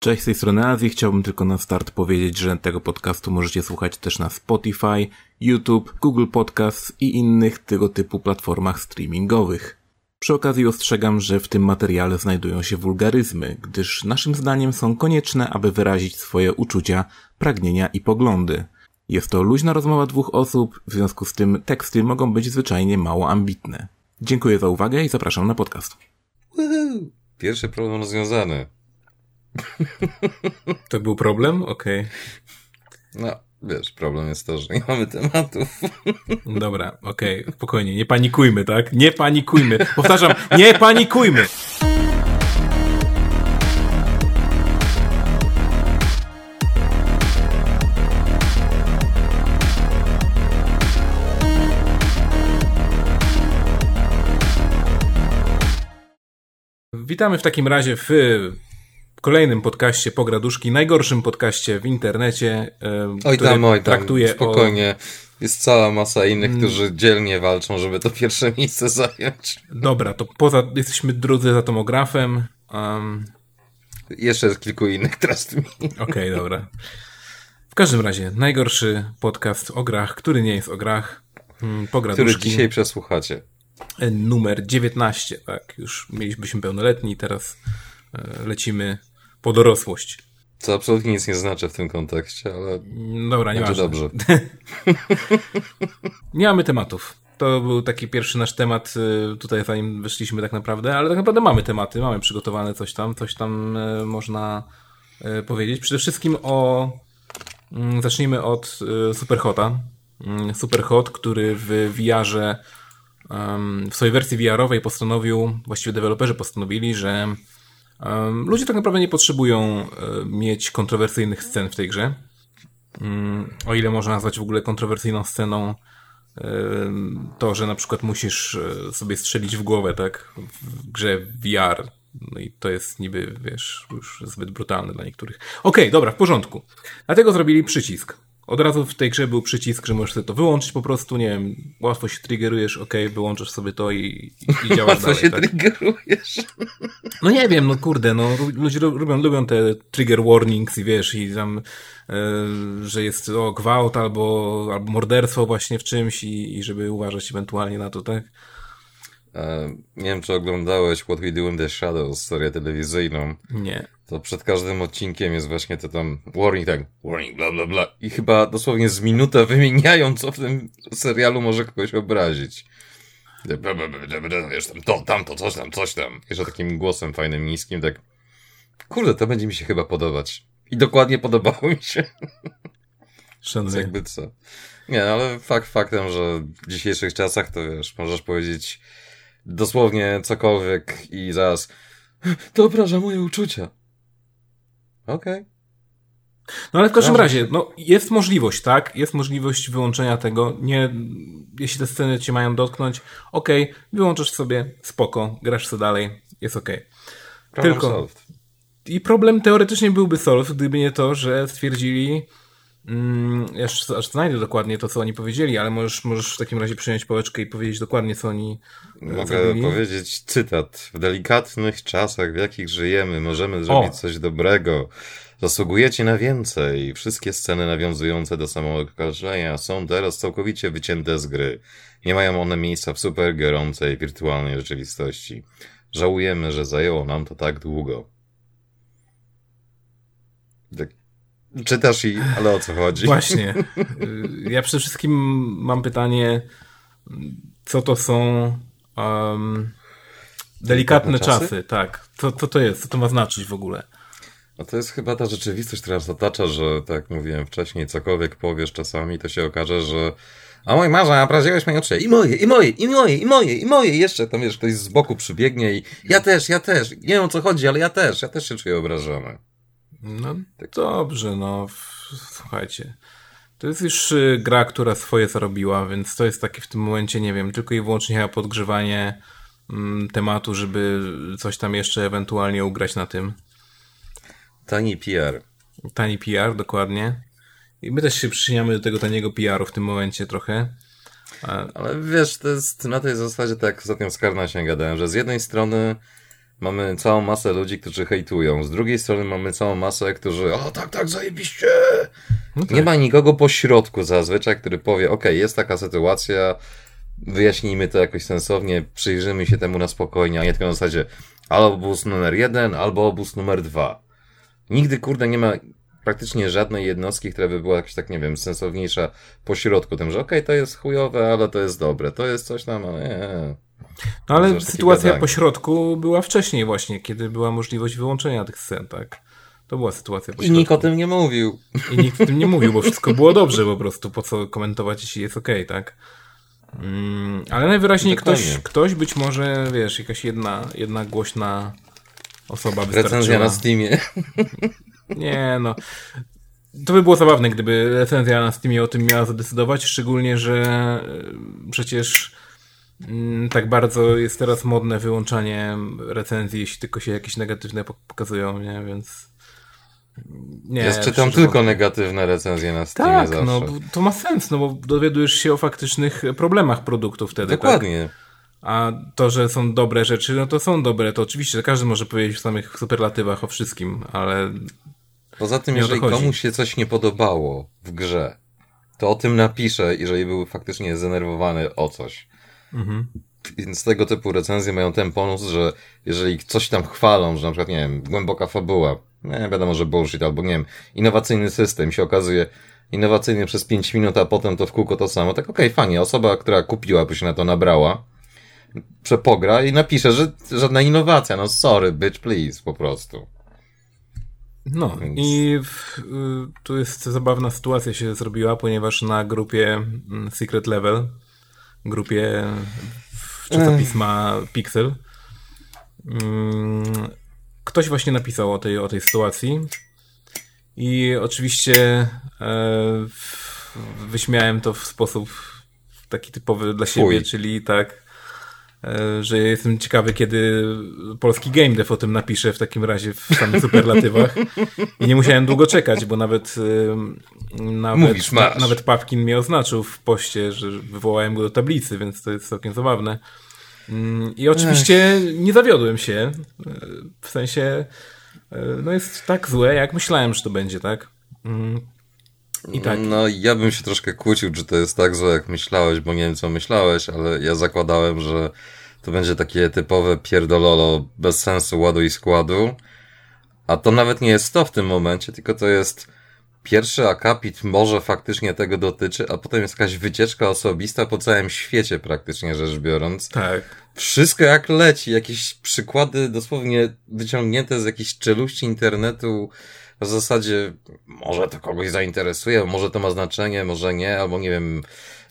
Cześć, z tej strony Azji. Chciałbym tylko na start powiedzieć, że tego podcastu możecie słuchać też na Spotify, YouTube, Google Podcasts i innych tego typu platformach streamingowych. Przy okazji ostrzegam, że w tym materiale znajdują się wulgaryzmy, gdyż naszym zdaniem są konieczne, aby wyrazić swoje uczucia, pragnienia i poglądy. Jest to luźna rozmowa dwóch osób, w związku z tym teksty mogą być zwyczajnie mało ambitne. Dziękuję za uwagę i zapraszam na podcast. Pierwszy problem rozwiązany. To był problem? Okej. No, wiesz, problem jest to, że nie mamy tematów. Dobra, okej, spokojnie, nie panikujmy, tak? Nie panikujmy. Powtarzam, nie panikujmy! Witamy w takim razie w kolejnym podcaście Pograduszki, najgorszym podcaście w internecie. Oj który tam, oj tam, traktuje spokojnie. Jest cała masa innych, którzy dzielnie walczą, żeby to pierwsze miejsce zająć. O... Dobra, to poza, jesteśmy drudzy za tomografem. Um, Jeszcze jest kilku innych trustmi. Okej, dobra. W każdym razie, najgorszy podcast o grach, który nie jest o grach. mm, Który Pograduszki. dzisiaj przesłuchacie. E, Numer 19, tak. Już mieliśmy pełnoletni, teraz e, lecimy po dorosłość. Co absolutnie nic nie znaczy w tym kontekście, ale Dobra, nie będzie ma. dobrze. Nie mamy tematów. To był taki pierwszy nasz temat y, tutaj, zanim wyszliśmy tak naprawdę, ale tak naprawdę mamy tematy, mamy przygotowane coś tam, coś tam y, można y, powiedzieć. Przede wszystkim o... mm, Zacznijmy od Superhota. Mm, Superhot, który w VR-ze, w swojej wersji VR-owej postanowił, właściwie deweloperzy postanowili, że ludzie tak naprawdę nie potrzebują y, mieć kontrowersyjnych scen w tej grze. Mm, o ile można nazwać w ogóle kontrowersyjną sceną to, że na przykład musisz e, sobie strzelić w głowę, tak, w grze VR. No i to jest niby, wiesz, już zbyt brutalne dla niektórych. Okej, dobra, w porządku. Dlatego zrobili przycisk. Od razu w tej grze był przycisk, że możesz sobie to wyłączyć po prostu, nie wiem, łatwo się triggerujesz, okej, wyłączysz sobie to i, i, działasz Łatwo dalej, się tak? triggerujesz. No nie wiem, no kurde, no ludzie lu- lubią, lubią te trigger warnings i wiesz, i tam, e, że jest o gwałt albo, albo morderstwo właśnie w czymś i, i żeby uważać ewentualnie na to, tak? E, nie wiem, czy oglądałeś What We Do in the Shadows, serię telewizyjną. Nie. To przed każdym odcinkiem jest właśnie to tam warning, tak, warning, bla, bla, bla. I chyba dosłownie z minutę wymieniają, co w tym serialu może kogoś obrazić. Wiesz, tam to, tamto, coś tam, coś tam. Jeszcze takim głosem fajnym, niskim, tak. Kurde, to będzie mi się chyba podobać. I dokładnie podobało mi się. Szanuję. Jakby co. Nie, no, ale fakt faktem, że w dzisiejszych czasach to wiesz, możesz powiedzieć dosłownie cokolwiek i zaraz to obraża moje uczucia. Okej. No ale w każdym razie, no jest możliwość, tak? Jest możliwość wyłączenia tego. Nie, jeśli te sceny cię mają dotknąć, okej, wyłączasz sobie, spoko, grasz sobie dalej, jest okej. Problem Tylko- solved. I problem teoretycznie byłby solve, gdyby nie to, że stwierdzili. Mm, ja aż, aż znajdę dokładnie to, co oni powiedzieli, ale możesz, możesz w takim razie przyjąć pałeczkę i powiedzieć dokładnie, co oni e, Mogę zrobili. powiedzieć cytat. W delikatnych czasach, w jakich żyjemy, możemy zrobić coś dobrego. Zasługujecie na więcej. Wszystkie sceny nawiązujące do samookaleczenia są teraz całkowicie wycięte z gry. Nie mają one miejsca w super gorącej, wirtualnej rzeczywistości. Żałujemy, że zajęło nam to tak długo. Tak. Czytasz i, ale o co chodzi? Właśnie. Y, Ja przede wszystkim mam pytanie, co to są um, delikatne czasy? czasy? Tak. Co, co to jest? Co to ma znaczyć w ogóle? No to jest chyba ta rzeczywistość, która nas otacza, że tak jak mówiłem wcześniej, cokolwiek powiesz czasami, to się okaże, że a mój Marza, obraziłeś moje oczy. I moje, i moje, i moje, i moje, i moje. I jeszcze tam wiesz, ktoś z boku przybiegnie i ja też, ja też. Nie wiem o co chodzi, ale ja też, ja też się czuję obrażony. No dobrze, no słuchajcie. To jest już y, gra, która swoje zarobiła, więc to jest takie w tym momencie, nie wiem, tylko i wyłącznie chyba podgrzewanie mm, tematu, żeby coś tam jeszcze ewentualnie ugrać na tym. Tani PR. Tani PR, dokładnie. I my też się przyczyniamy do tego taniego PR-u w tym momencie trochę. Ale wiesz, to jest na tej zasadzie, tak jak ostatnio z Karnasiem gadałem, że z jednej strony mamy całą masę ludzi, którzy hejtują. Z drugiej strony mamy całą masę, którzy, o tak, tak, zajebiście. No tak. Nie ma nikogo po środku zazwyczaj, który powie, ok, jest taka sytuacja, wyjaśnijmy to jakoś sensownie, przyjrzymy się temu na spokojnie, a nie tylko na zasadzie albo obóz numer jeden, albo obóz numer dwa. Nigdy, kurde, nie ma praktycznie żadnej jednostki, która by była jakaś tak, nie wiem, sensowniejsza po środku tym, że okej, okay, to jest chujowe, ale to jest dobre, to jest coś tam, ale nie. No ale sytuacja po środku była wcześniej właśnie, kiedy była możliwość wyłączenia tych scen, tak? To była sytuacja po I nikt o tym nie mówił. I nikt o tym nie mówił, bo wszystko było dobrze po prostu, po co komentować, jeśli jest okej, okay, tak? Mm, ale najwyraźniej ktoś, ktoś być może, wiesz, jakaś jedna, jedna głośna osoba wystarczyła. Recenzja na Steamie. Nie, no. To by było zabawne, gdyby recenzja na Steamie o tym miała zadecydować, szczególnie, że e, przecież tak bardzo jest teraz modne wyłączanie recenzji, jeśli tylko się jakieś negatywne pokazują, nie? Więc nie, ja czytam tylko negatywne recenzje na Steamie tak, zawsze. no to ma sens, no bo dowiadujesz się o faktycznych problemach produktu wtedy, tak? Dokładnie. Tak? A to, że są dobre rzeczy, no to są dobre. To oczywiście każdy może powiedzieć w samych superlatywach o wszystkim, ale. Poza tym, jeżeli komuś się coś nie podobało w grze, to o tym napisze, jeżeli był faktycznie zdenerwowany o coś. Mhm. Więc tego typu recenzje mają ten bonus, że jeżeli coś tam chwalą, że na przykład, nie wiem, głęboka fabuła, nie wiadomo, że bullshit, albo nie wiem, innowacyjny system się okazuje innowacyjny przez 5 minut, a potem to w kółko to samo, tak okej, okay, fajnie, osoba, która kupiła, by się na to nabrała, przepogra i napisze, że żadna innowacja, no sorry, bitch, please, po prostu. No Więc... i w, y, tu jest zabawna sytuacja się zrobiła, ponieważ na grupie mm, Secret Level, grupie czasopisma Pixel, mm, ktoś właśnie napisał o tej, o tej sytuacji i oczywiście e, wyśmiałem to w sposób taki typowy dla siebie, Fuj. czyli tak E, że jestem ciekawy, kiedy polski game dev o tym napisze w takim razie w samych superlatywach. I nie musiałem długo czekać, bo nawet e, nawet, Mówisz, na, nawet Pawkin mnie oznaczył w poście, że wywołałem go do tablicy, więc to jest całkiem zabawne. Mm, I oczywiście Ech. nie zawiodłem się. E, w sensie no jest tak złe, jak myślałem, że to będzie, tak? Mm, i tak. No, ja bym się troszkę kłócił, czy to jest tak złe, jak myślałeś, bo nie wiem, co myślałeś, ale ja zakładałem, że to będzie takie typowe pierdololo bez sensu ładu i składu. A to nawet nie jest to w tym momencie, tylko to jest pierwszy akapit może faktycznie tego dotyczy, a potem jest jakaś wycieczka osobista po całym świecie praktycznie rzecz biorąc. Tak. Wszystko jak leci, jakieś przykłady dosłownie wyciągnięte z jakiejś czeluści internetu, w zasadzie może to kogoś zainteresuje, może to ma znaczenie, może nie, albo nie wiem,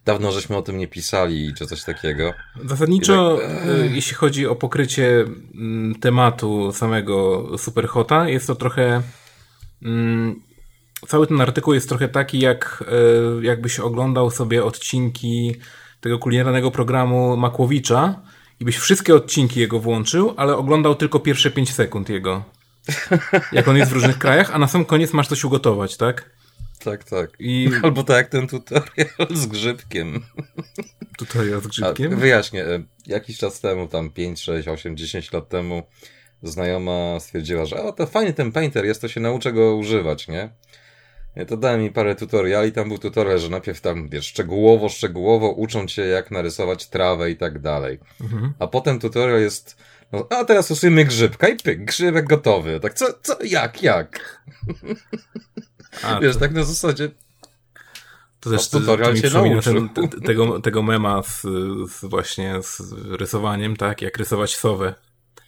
dawno żeśmy o tym nie pisali, czy coś takiego. Zasadniczo, tak... E, jeśli chodzi o pokrycie mm, tematu samego Superhota, jest to trochę. Mm, cały ten artykuł jest trochę taki, jak e, jakbyś oglądał sobie odcinki tego kulinarnego programu Makłowicza i byś wszystkie odcinki jego włączył, ale oglądał tylko pierwsze 5 sekund jego jak on jest w różnych krajach, a na sam koniec masz coś ugotować, tak? Tak, tak. I... Albo tak jak ten tutorial z grzybkiem. Tutorial z grzybkiem? A, wyjaśnię. E, jakiś czas temu, tam 5, 6, 8, 10 lat temu, znajoma stwierdziła, że o, to fajny ten painter jest, to się nauczę go używać, nie? To dałem mi parę tutoriali, tam był tutorial, że najpierw tam, wiesz, szczegółowo, szczegółowo uczą cię, jak narysować trawę i tak dalej. Mhm. A potem tutorial jest no, a teraz usujemy grzybka i pyk, grzybek gotowy. Tak, co, co, jak, jak? A, Wiesz, to... tak na zasadzie to też no, tutorial to, to mi ten, tego, tego mema z, z, właśnie z rysowaniem, tak? Jak rysować sowę.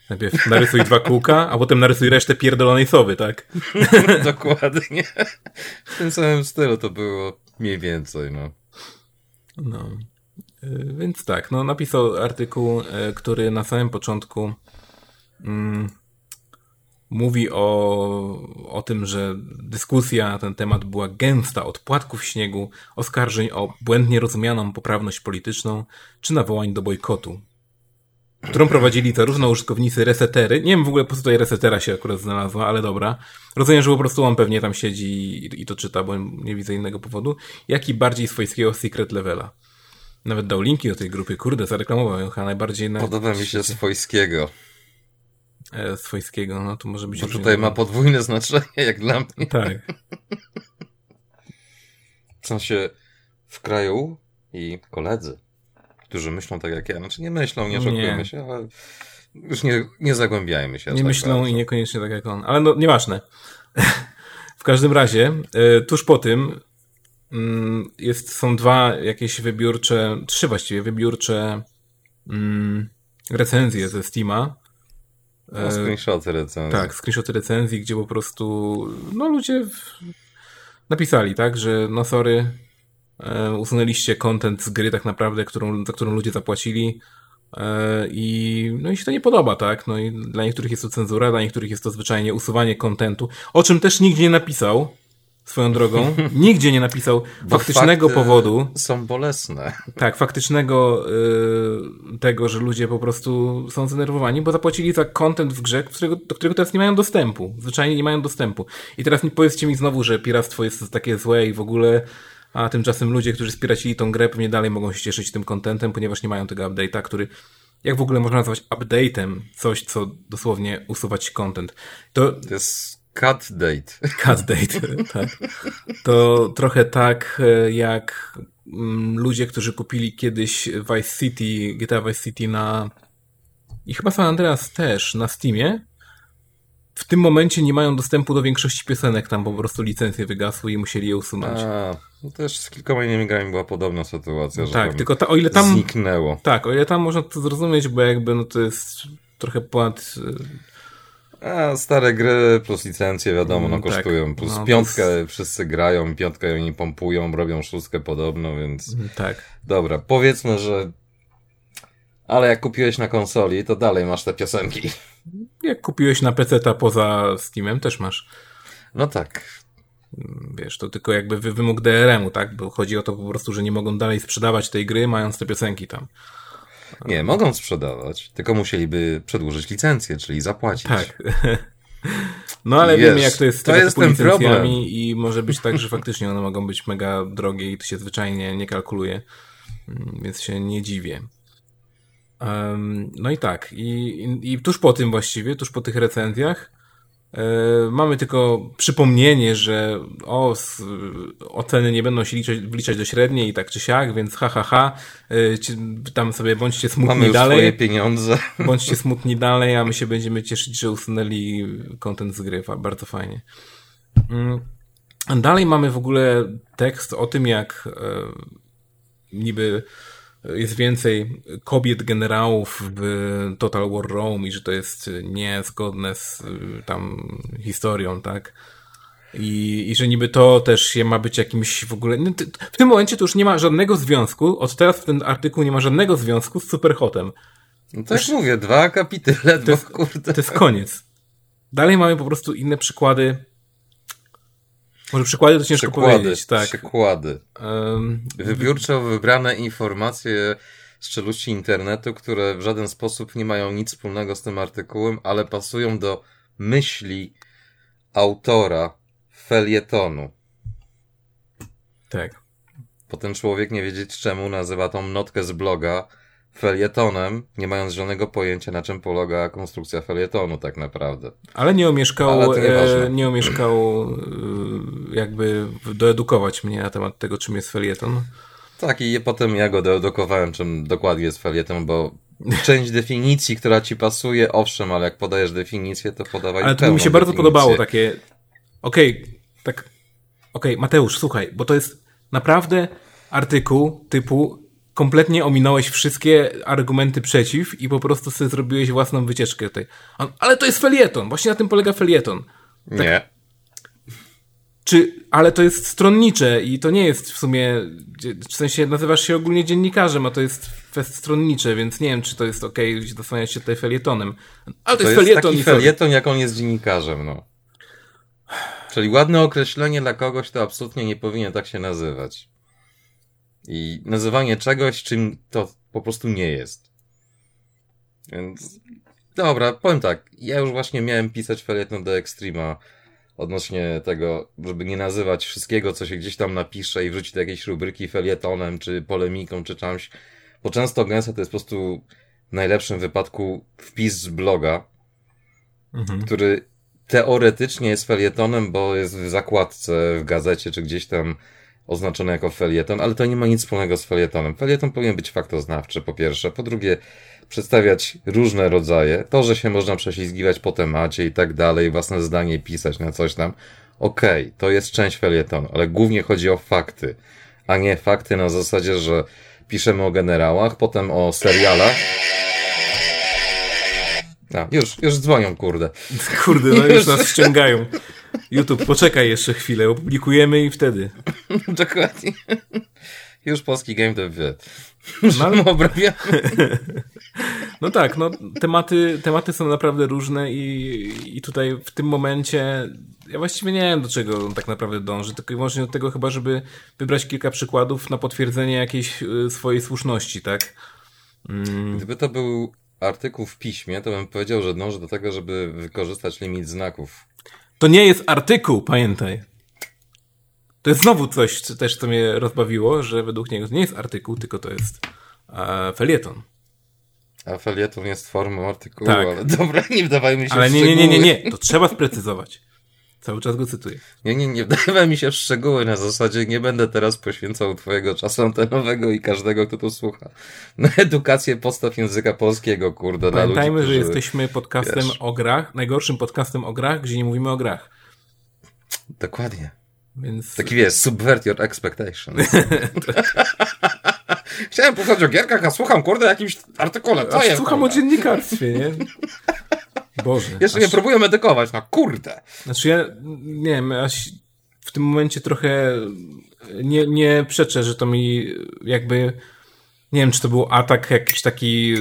Najpierw narysuj dwa kółka, a potem narysuj resztę pierdolonej sowy, tak? Dokładnie. W tym samym stylu to było mniej więcej, no. No. Y, więc tak, no napisał artykuł, y, który na samym początku mm, mówi o, o tym, że dyskusja na ten temat była gęsta od płatków śniegu, oskarżeń o błędnie rozumianą poprawność polityczną czy nawołań do bojkotu, którą prowadzili zarówno użytkownicy resetery, nie wiem w ogóle po co tutaj resetera się akurat znalazła, ale dobra, rozumiem, że po prostu on pewnie tam siedzi i, i to czyta, bo nie widzę innego powodu, jak i bardziej swojskiego secret levela. Nawet dał linki do tej grupy, kurde, zareklamował ją chyba najbardziej na... Podoba mi się swojskiego. e, swojskiego, no to może być... Bo tutaj ma podwójne znaczenie, jak dla mnie. Tak. W sensie w kraju i koledzy, którzy myślą tak jak ja, znaczy nie myślą, nie oszukujemy się, ale już nie, nie zagłębiajmy się. Nie tak myślą bardzo. i niekoniecznie tak jak on, ale no nieważne. w każdym razie, e, tuż po tym mm, jest, są dwa jakieś wybiórcze, trzy właściwie wybiórcze mm, recenzje ze Steama. No, screenshoty recenzji. Tak, screenshoty recenzji, gdzie po prostu no ludzie napisali, tak, że no sorry, usunęliście content z gry tak naprawdę, którą, za którą ludzie zapłacili e, i no i się to nie podoba, tak, no i dla niektórych jest to cenzura, dla niektórych jest to zwyczajnie usuwanie kontentu, o czym też nikt nie napisał, swoją drogą. Nigdzie nie napisał faktycznego powodu. Są bolesne. Tak, faktycznego y, tego, że ludzie po prostu są zdenerwowani, bo zapłacili za content w grze, którego, do którego teraz nie mają dostępu. Zwyczajnie nie mają dostępu. I teraz nie powiedzcie mi znowu, że piractwo jest takie złe i w ogóle, a tymczasem ludzie, którzy spiracili tą grę, pewnie dalej mogą się cieszyć tym contentem, ponieważ nie mają tego update'a, który jak w ogóle można nazwać update'em coś, co dosłownie usuwać content. To, to jest Cut date. Cut date, tak. To trochę tak e, jak mm, ludzie, którzy kupili kiedyś Vice City, GTA Vice City na i chyba San Andreas też na Steamie. W tym momencie nie mają dostępu do większości piosenek, tam po prostu licencje wygasły i musieli je usunąć. A, no też z kilkoma innymi grami była podobna sytuacja, że tak, tylko ta, o ile tam zniknęło. Tak, o ile tam można to zrozumieć, bo jakby no to jest trochę ponad a, stare gry plus licencje, wiadomo, no, mm, tak. kosztują. Plus no, piątkę jest... wszyscy grają, piątkę oni pompują, robią szóstkę podobno, więc... Mm, tak. Dobra, powiedzmy, że... Ale jak kupiłeś na konsoli, to dalej masz te piosenki. Jak kupiłeś na PC, ta poza Steamem też masz. No tak. Wiesz, to tylko jakby wymóg DRM-u, tak? Bo chodzi o to po prostu, że nie mogą dalej sprzedawać tej gry, mając te piosenki tam. Nie, mogą sprzedawać, tylko musieliby przedłużyć licencję, czyli zapłacić. Tak. No ale Wiesz, wiemy jak to jest z to jest ten problem. i może być tak, że faktycznie one mogą być mega drogie i to się zwyczajnie nie kalkuluje, mm, więc się nie dziwię. Um, no i tak, I, i, tuż po tym właściwie, tuż po tych recenzjach, E, mamy tylko przypomnienie, że o, oceny nie będą się liczyć, wliczać do średniej i tak czy siak, więc ha, ha, ha, e, tam sobie bądźcie smutni Mamy dalej. swoje pieniądze. Bądźcie smutni dalej, a my się będziemy cieszyć, że usunęli kontent z gry. Bardzo fajnie. Mm. Dalej mamy w ogóle tekst o tym, jak e, niby jest więcej kobiet generałów w Total War Rome i że to jest niezgodne z y, tam historią, tak? I, I że niby to też ma być jakimś w ogóle. No, w tym momencie to już nie ma żadnego związku, od teraz w ten artykuł nie ma żadnego związku z Superhotem. No tak już, mówię, dwa akapity to jest, kurde. To jest koniec. Dalej mamy po prostu inne przykłady może przykłady to ciężko przykłady, powiedzieć, tak. Przykłady. Um, Wybiórczo wybrane informacje z czeluści internetu, które w żaden sposób nie mają nic wspólnego z tym artykułem, ale pasują do myśli autora felietonu. Tak. Bo ten człowiek nie wiedzieć czemu nazywa tą notkę z bloga felietonem, nie mając żadnego pojęcia, na czym polega konstrukcja felietonu tak naprawdę. Ale nie omieszkał, Ale e, nie omieszkał e, jakby doedukować mnie na temat tego, czym jest felieton. Tak, i potem ja go doedukowałem, czym dokładnie jest felieton, bo część definicji, która ci pasuje, owszem, ale jak podajesz definicję, to podawaj Ale to mi się bardzo podobało takie, okej, okay, tak, okej, okay, Mateusz, słuchaj, bo to jest naprawdę artykuł typu kompletnie ominąłeś wszystkie argumenty przeciw i po prostu sobie zrobiłeś własną wycieczkę tutaj. Ale to jest felieton, właśnie na tym polega felieton. Tak, nie. Czy, ale to jest stronnicze i to nie jest w sumie, w sensie nazywasz się ogólnie dziennikarzem, a to jest fest stronnicze, więc nie wiem, czy to jest okej, okay, zasłaniać się tutaj felietonem. Ale to, to jest, jest felieton. taki felieton, jak on jest dziennikarzem, no. Czyli ładne określenie dla kogoś to absolutnie nie powinien tak się nazywać. I nazywanie czegoś, czym to po prostu nie jest. Więc, dobra, powiem tak. Ja już właśnie miałem pisać felieton do Extrema odnośnie tego, żeby nie nazywać wszystkiego, co się gdzieś tam napisze i wrzucić do jakiejś rubryki felietonem, czy polemiką, czy czymś. Bo często gęsto to jest po prostu w najlepszym wypadku wpis z bloga, mhm. który teoretycznie jest felietonem, bo jest w zakładce w gazecie czy gdzieś tam oznaczony jako felieton, ale to nie ma nic wspólnego z felietonem. Felieton powinien być faktoznawczy, po pierwsze. Po drugie, przedstawiać różne rodzaje. To, że się można prześlizgiwać po temacie i tak dalej, własne zdanie pisać na coś tam. Okej, okay, to jest część felietonu, ale głównie chodzi o fakty, a nie fakty na zasadzie, że piszemy o generałach, potem o serialach. No, już, już dzwonią, kurde. Kurde, no już nas ściągają. YouTube, poczekaj jeszcze chwilę, opublikujemy i wtedy. Dokładnie. Już polski game dev wie. No, no tak, no tematy, tematy są naprawdę różne i, i tutaj w tym momencie ja właściwie nie wiem do czego on tak naprawdę dąży, tylko i wyłącznie do tego chyba, żeby wybrać kilka przykładów na potwierdzenie jakiejś y, swojej słuszności, tak? Mm. Gdyby to był artykuł w piśmie, to bym powiedział, że dąży do tego, żeby wykorzystać limit znaków. To nie jest artykuł, pamiętaj. To jest znowu coś co też, co mnie rozbawiło, że według niego to nie jest artykuł, tylko to jest e, felieton. A felieton jest formą artykułu, tak. ale dobra, nie wdawajmy się ale nie, nie, nie, nie, nie, to trzeba sprecyzować. Cały czas go cytuję. Nie, nie, nie wdawaj mi się w szczegóły na zasadzie nie będę teraz poświęcał twojego czasu antenowego i każdego, kto tu słucha. Na edukację podstaw języka polskiego, kurde. Pamiętajmy, ludzi, że jesteśmy podcastem wiesz. o grach, najgorszym podcastem o grach, gdzie nie mówimy o grach. Dokładnie. Więc... Taki wiesz, subvert your expectations. Chciałem posłuchać o gierkach, a słucham, kurde, jakimś artykule. Co jest, słucham kurde? o dziennikarstwie, nie? Boże. Jeszcze aż... nie próbuję medykować, no kurde. Znaczy ja, nie wiem, aż w tym momencie trochę nie, nie przeczę, że to mi jakby nie wiem, czy to był atak jakiś taki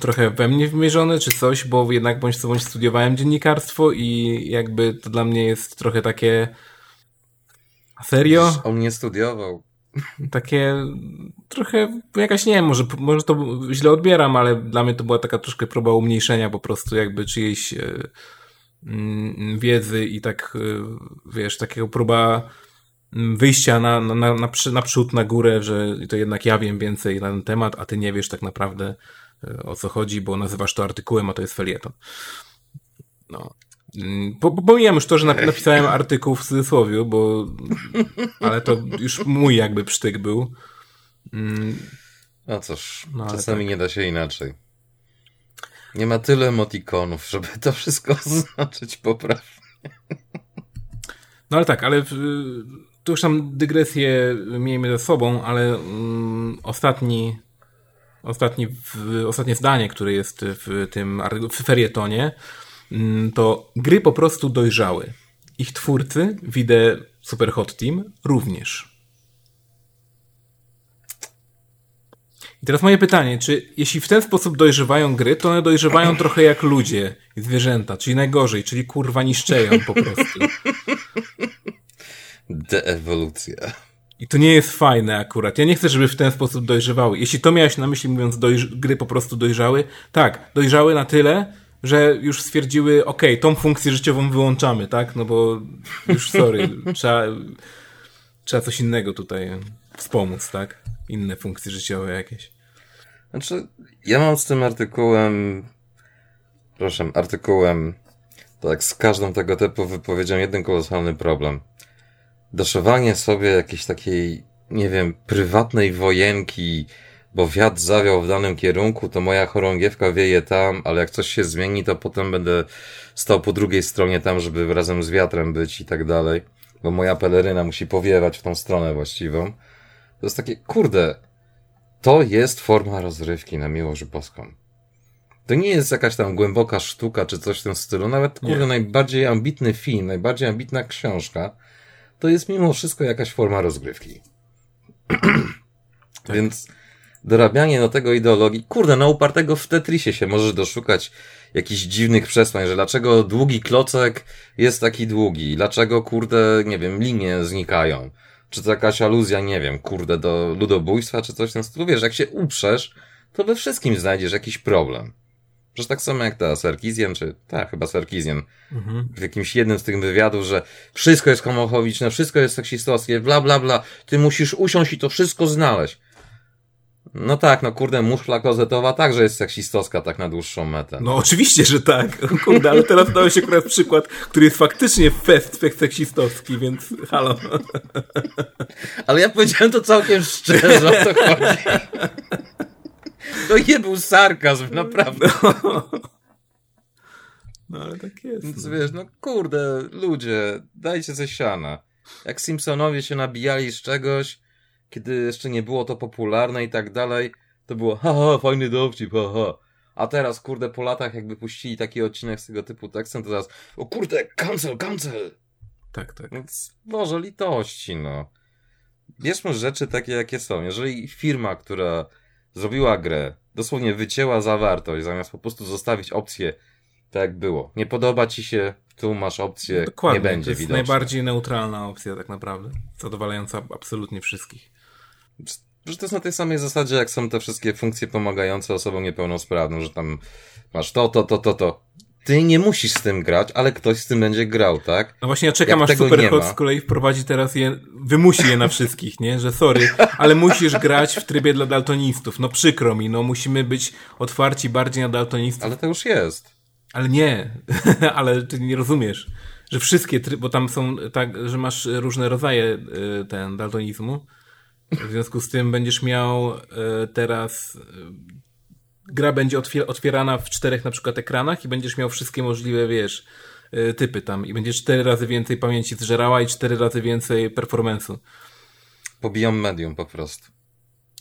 trochę we mnie wymierzony, czy coś, bo jednak bądź co bądź studiowałem dziennikarstwo i jakby to dla mnie jest trochę takie serio? On nie studiował takie trochę jakaś, nie wiem, może, może to źle odbieram, ale dla mnie to była taka troszkę próba umniejszenia po prostu jakby czyjejś e, mm, wiedzy i tak, e, wiesz, takiego próba mm, wyjścia na, na, na, na przód, na górę, że to jednak ja wiem więcej na ten temat, a ty nie wiesz tak naprawdę e, o co chodzi, bo nazywasz to artykułem, a to jest felieton. No. Mm, pomijam już to, że napisałem artykuł w cudzysłowie, bo ale to już mój jakby psztyk był. Mm. No cóż, no, czasami tak. nie da się inaczej. Nie ma tyle emotikonów, żeby to wszystko oznaczyć poprawnie. No ale tak, ale tu już tam dygresję miejmy ze sobą, ale um, ostatni ostatni, w, ostatnie zdanie, które jest w tym w ferietonie, Mm, to gry po prostu dojrzały. Ich twórcy, widzę Super Hot Team, również. I teraz moje pytanie, czy jeśli w ten sposób dojrzewają gry, to one dojrzewają trochę jak ludzie i zwierzęta, czyli najgorzej, czyli kurwa niszczeją po prostu. Deewolucja. I to nie jest fajne akurat. Ja nie chcę, żeby w ten sposób dojrzewały. Jeśli to miałeś na myśli mówiąc, gry po prostu dojrzały, tak, dojrzały na tyle, że już stwierdziły, ok, tą funkcję życiową wyłączamy, tak? No bo już sorry, trzeba, trzeba coś innego tutaj wspomóc, tak? Inne funkcje życiowe jakieś. Znaczy, ja mam z tym artykułem, proszę, artykułem, tak, z każdą tego typu wypowiedzią jeden kolosalny problem. Doszowanie sobie jakiejś takiej, nie wiem, prywatnej wojenki, bo wiatr zawiał w danym kierunku, to moja chorągiewka wieje tam, ale jak coś się zmieni, to potem będę stał po drugiej stronie tam, żeby razem z wiatrem być i tak dalej, bo moja peleryna musi powiewać w tą stronę właściwą. To jest takie, kurde, to jest forma rozrywki na miłość boską. To nie jest jakaś tam głęboka sztuka czy coś w tym stylu. Nawet, kurde, nie. najbardziej ambitny film, najbardziej ambitna książka, to jest mimo wszystko jakaś forma rozgrywki. tak. Więc dorabianie do tego ideologii. Kurde, na upartego w Tetrisie się możesz doszukać jakichś dziwnych przesłań, że dlaczego długi klocek jest taki długi, dlaczego, kurde, nie wiem, linie znikają. Czy to jakaś aluzja, nie wiem, kurde, do ludobójstwa, czy coś w tym stylu. Wiesz, jak się uprzesz, to we wszystkim znajdziesz jakiś problem. Przecież tak samo jak ta Sarkizjan, czy tak, chyba Sarkizjan, mhm. w jakimś jednym z tych wywiadów, że wszystko jest homofobiczne, wszystko jest seksistowskie, bla, bla, bla, ty musisz usiąść i to wszystko znaleźć. No tak, no kurde, muszla klozetowa także jest seksistowska tak na dłuższą metę. No oczywiście, że tak. Kurde, ale teraz dałeś akurat przykład, który jest faktycznie fest seksistowski, więc halo. Ale ja powiedziałem to całkiem szczerze, o to chodzi. To nie był sarkazm, naprawdę. No, no ale tak jest. Więc no. wiesz, no kurde, ludzie, dajcie ze siana. Jak Simpsonowie się nabijali z czegoś, kiedy jeszcze nie było to popularne i tak dalej, to było haha, fajny dowcip, haha. A teraz, kurde, po latach jakby puścili taki odcinek z tego typu tekstem, to teraz o kurde, cancel, cancel. Tak, tak. Więc może litości, no. Bierzmy rzeczy takie, jakie są. Jeżeli firma, która zrobiła grę, dosłownie wycięła zawartość, zamiast po prostu zostawić opcję tak jak było. Nie podoba ci się, tu masz opcję, Dokładnie, nie będzie to jest widoczne. najbardziej neutralna opcja tak naprawdę, zadowalająca absolutnie wszystkich. Że to jest na tej samej zasadzie, jak są te wszystkie funkcje pomagające osobom niepełnosprawnym, że tam masz to, to, to, to, to. Ty nie musisz z tym grać, ale ktoś z tym będzie grał, tak? No właśnie ja czekam, jak aż Superhot z kolei wprowadzi teraz je, wymusi je na wszystkich, nie? Że sorry, ale musisz grać w trybie dla daltonistów. No przykro mi, no musimy być otwarci bardziej na daltonistów. Ale to już jest. Ale nie, ale ty nie rozumiesz, że wszystkie, bo tam są tak, że masz różne rodzaje y, ten daltonizmu. W związku z tym będziesz miał y, teraz y, gra będzie otwierana w czterech na przykład ekranach i będziesz miał wszystkie możliwe, wiesz, typy tam i będziesz cztery razy więcej pamięci zżerała i cztery razy więcej performance'u. Pobijam medium po prostu.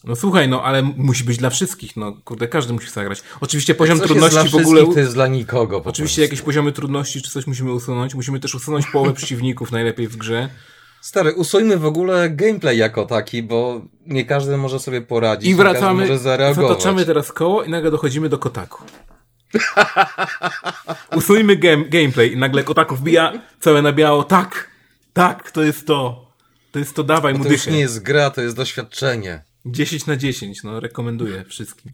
No słuchaj, no ale musi być dla wszystkich, no kurde, każdy musi zagrać. Oczywiście poziom trudności w ogóle... to jest dla nikogo Oczywiście prostu. jakieś poziomy trudności czy coś musimy usunąć. Musimy też usunąć połowę przeciwników najlepiej w grze. Stary, usuńmy w ogóle gameplay jako taki, bo nie każdy może sobie poradzić, I wracamy, może zareagować. zataczamy teraz koło i nagle dochodzimy do Kotaku. Usuńmy game, gameplay i nagle Kotaku wbija całe na biało. Tak, tak, to jest to. To jest to, dawaj mu To już nie jest gra, to jest doświadczenie. 10 na 10, no rekomenduję wszystkim.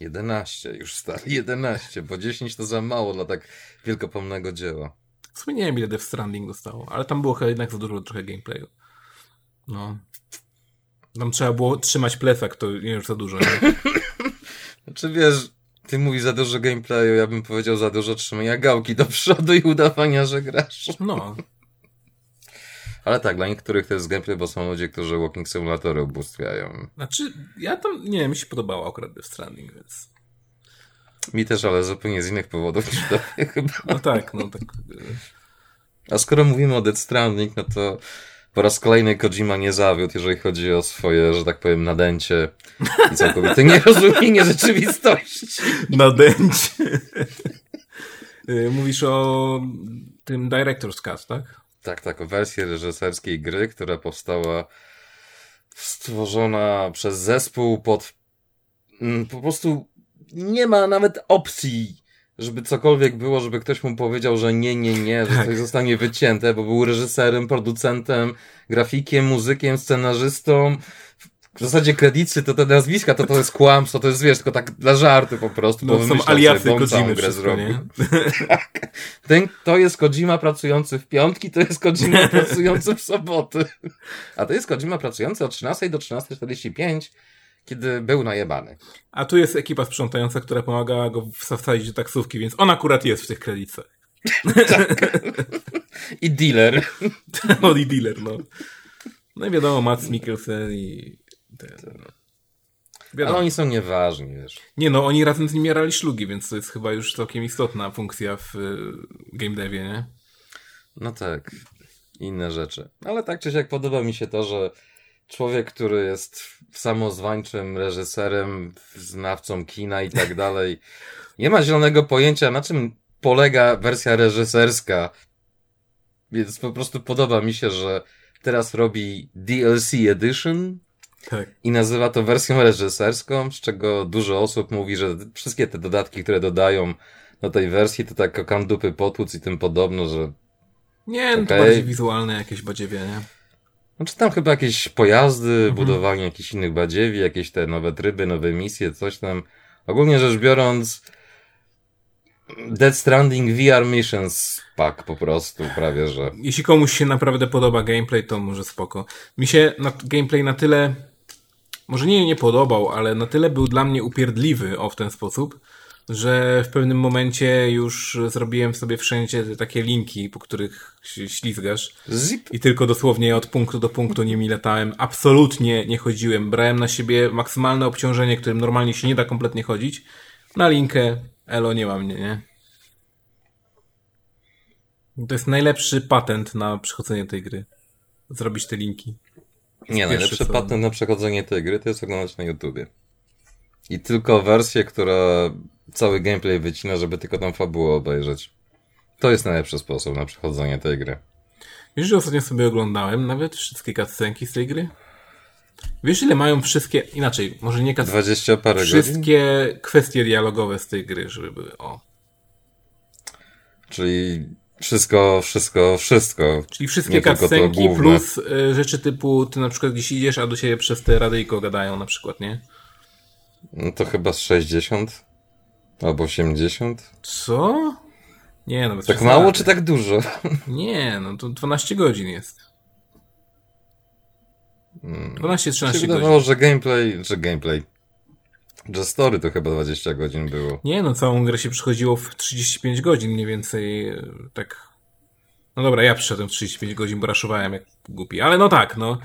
11, już stary, 11, bo 10 to za mało dla tak wielkopomnego dzieła. W sumie nie wiem ile Death Stranding dostało, ale tam było chyba jednak za dużo trochę gameplayu. No. Tam trzeba było trzymać plecak, to nie już za dużo. Nie? znaczy wiesz, ty mówisz za dużo gameplayu, ja bym powiedział za dużo trzymania gałki do przodu i udawania, że grasz. No, ale tak, dla niektórych to jest gameplay, bo są ludzie, którzy walking simulatory ubóstwiają. Znaczy, ja tam, nie mi się podobało akurat Death Stranding, więc... Mi też, ale zupełnie z innych powodów niż to chyba. No tak, no tak. A skoro mówimy o Death Stranding, no to po raz kolejny Kojima nie zawiódł, jeżeli chodzi o swoje, że tak powiem, nadęcie i całkowite nierozumienie rzeczywistości. Nadęcie. Y, mówisz o tym Director's Cut, tak? Tak, tak, o wersji reżyserskiej gry, która powstała stworzona przez zespół pod mm, po prostu nie ma nawet opcji, żeby cokolwiek było, żeby ktoś mu powiedział, że nie, nie, nie, że tak. coś zostanie wycięte, bo był reżyserem, producentem, grafikiem, muzykiem, scenarzystą, w zasadzie kredycy, to te nazwiska, to to jest kłamstwo, to jest, wiesz, tylko tak dla żartu po prostu, no, bo są aliasy Kojimy grę zrobił. tak. Ten, to jest Kojima pracujący w piątki, to jest Kojima pracujący w soboty. A to jest Kojima pracujący od 13 do 13.45, kiedy był najebany. A tu jest ekipa sprzątająca, która pomagała go wsadzić do taksówki, więc on akurat jest w tych kredytach. tak. I dealer. no i dealer, no. No i wiadomo, Mats Mikkelsen i ten, no. Ale oni są nieważni, wiesz. Nie no, oni razem z nimi jarali szlugi, więc to jest chyba już całkiem istotna funkcja w y, game devie, nie? No tak, inne rzeczy. Ale tak czy siak podoba mi się to, że człowiek, który jest samozwańczym reżyserem, znawcą kina i tak dalej, nie ma zielonego pojęcia, na czym polega wersja reżyserska. Więc po prostu podoba mi się, że teraz robi DLC Edition tak. I nazywa to wersją reżyserską, z czego dużo osób mówi, że wszystkie te dodatki, które dodają do tej wersji, to tak kandupy potłuc i tym podobno, że... Nie, no okay. to bardziej wizualne jakieś badziewie, nie? Znaczy tam chyba jakieś pojazdy, mhm. budowanie jakichś innych badziewi, jakieś te nowe tryby, nowe misje, coś tam. Ogólnie rzecz biorąc, Dead Stranding VR Missions pack po prostu, prawie że. Jeśli komuś się naprawdę podoba gameplay, to może spoko. Mi się na, gameplay na tyle może nie nie podobał, ale na tyle był dla mnie upierdliwy o w ten sposób, że w pewnym momencie już zrobiłem sobie wszędzie takie linki, po których się ślizgasz. Zip. I tylko dosłownie od punktu do punktu nimi latałem. Absolutnie nie chodziłem. Brałem na siebie maksymalne obciążenie, którym normalnie się nie da kompletnie chodzić. Na linkę Elo nie ma mnie, nie? To jest najlepszy patent na przechodzenie tej gry. Zrobić te linki. Nie, najlepszy patent na przechodzenie tej gry to jest oglądać na YouTubie. I tylko wersję, która cały gameplay wycina, żeby tylko tam fabułę obejrzeć. To jest najlepszy sposób na przechodzenie tej gry. Wiesz, że ostatnio sobie oglądałem nawet wszystkie cutscenki z tej gry? Wiesz, ile mają wszystkie, inaczej, może nie cutscenki, 20 parę Wszystkie godzin? kwestie dialogowe z tej gry, żeby były, o. Czyli wszystko, wszystko, wszystko. Czyli wszystkie cutscenki plus y, rzeczy typu, ty na przykład gdzieś idziesz, a do siebie przez te radyjko gadają na przykład, nie? No to chyba z 60 albo 80. Co? Nie, no Tak mało czy tak dużo? Nie, no to 12 godzin jest. 12-13 godzin. Wydawało, że gameplay, że gameplay, że story to chyba 20 godzin było. Nie, no całą grę się przychodziło w 35 godzin mniej więcej, e, tak. No dobra, ja przyszedłem w 35 godzin, bo raszowałem jak głupi, ale no tak, no.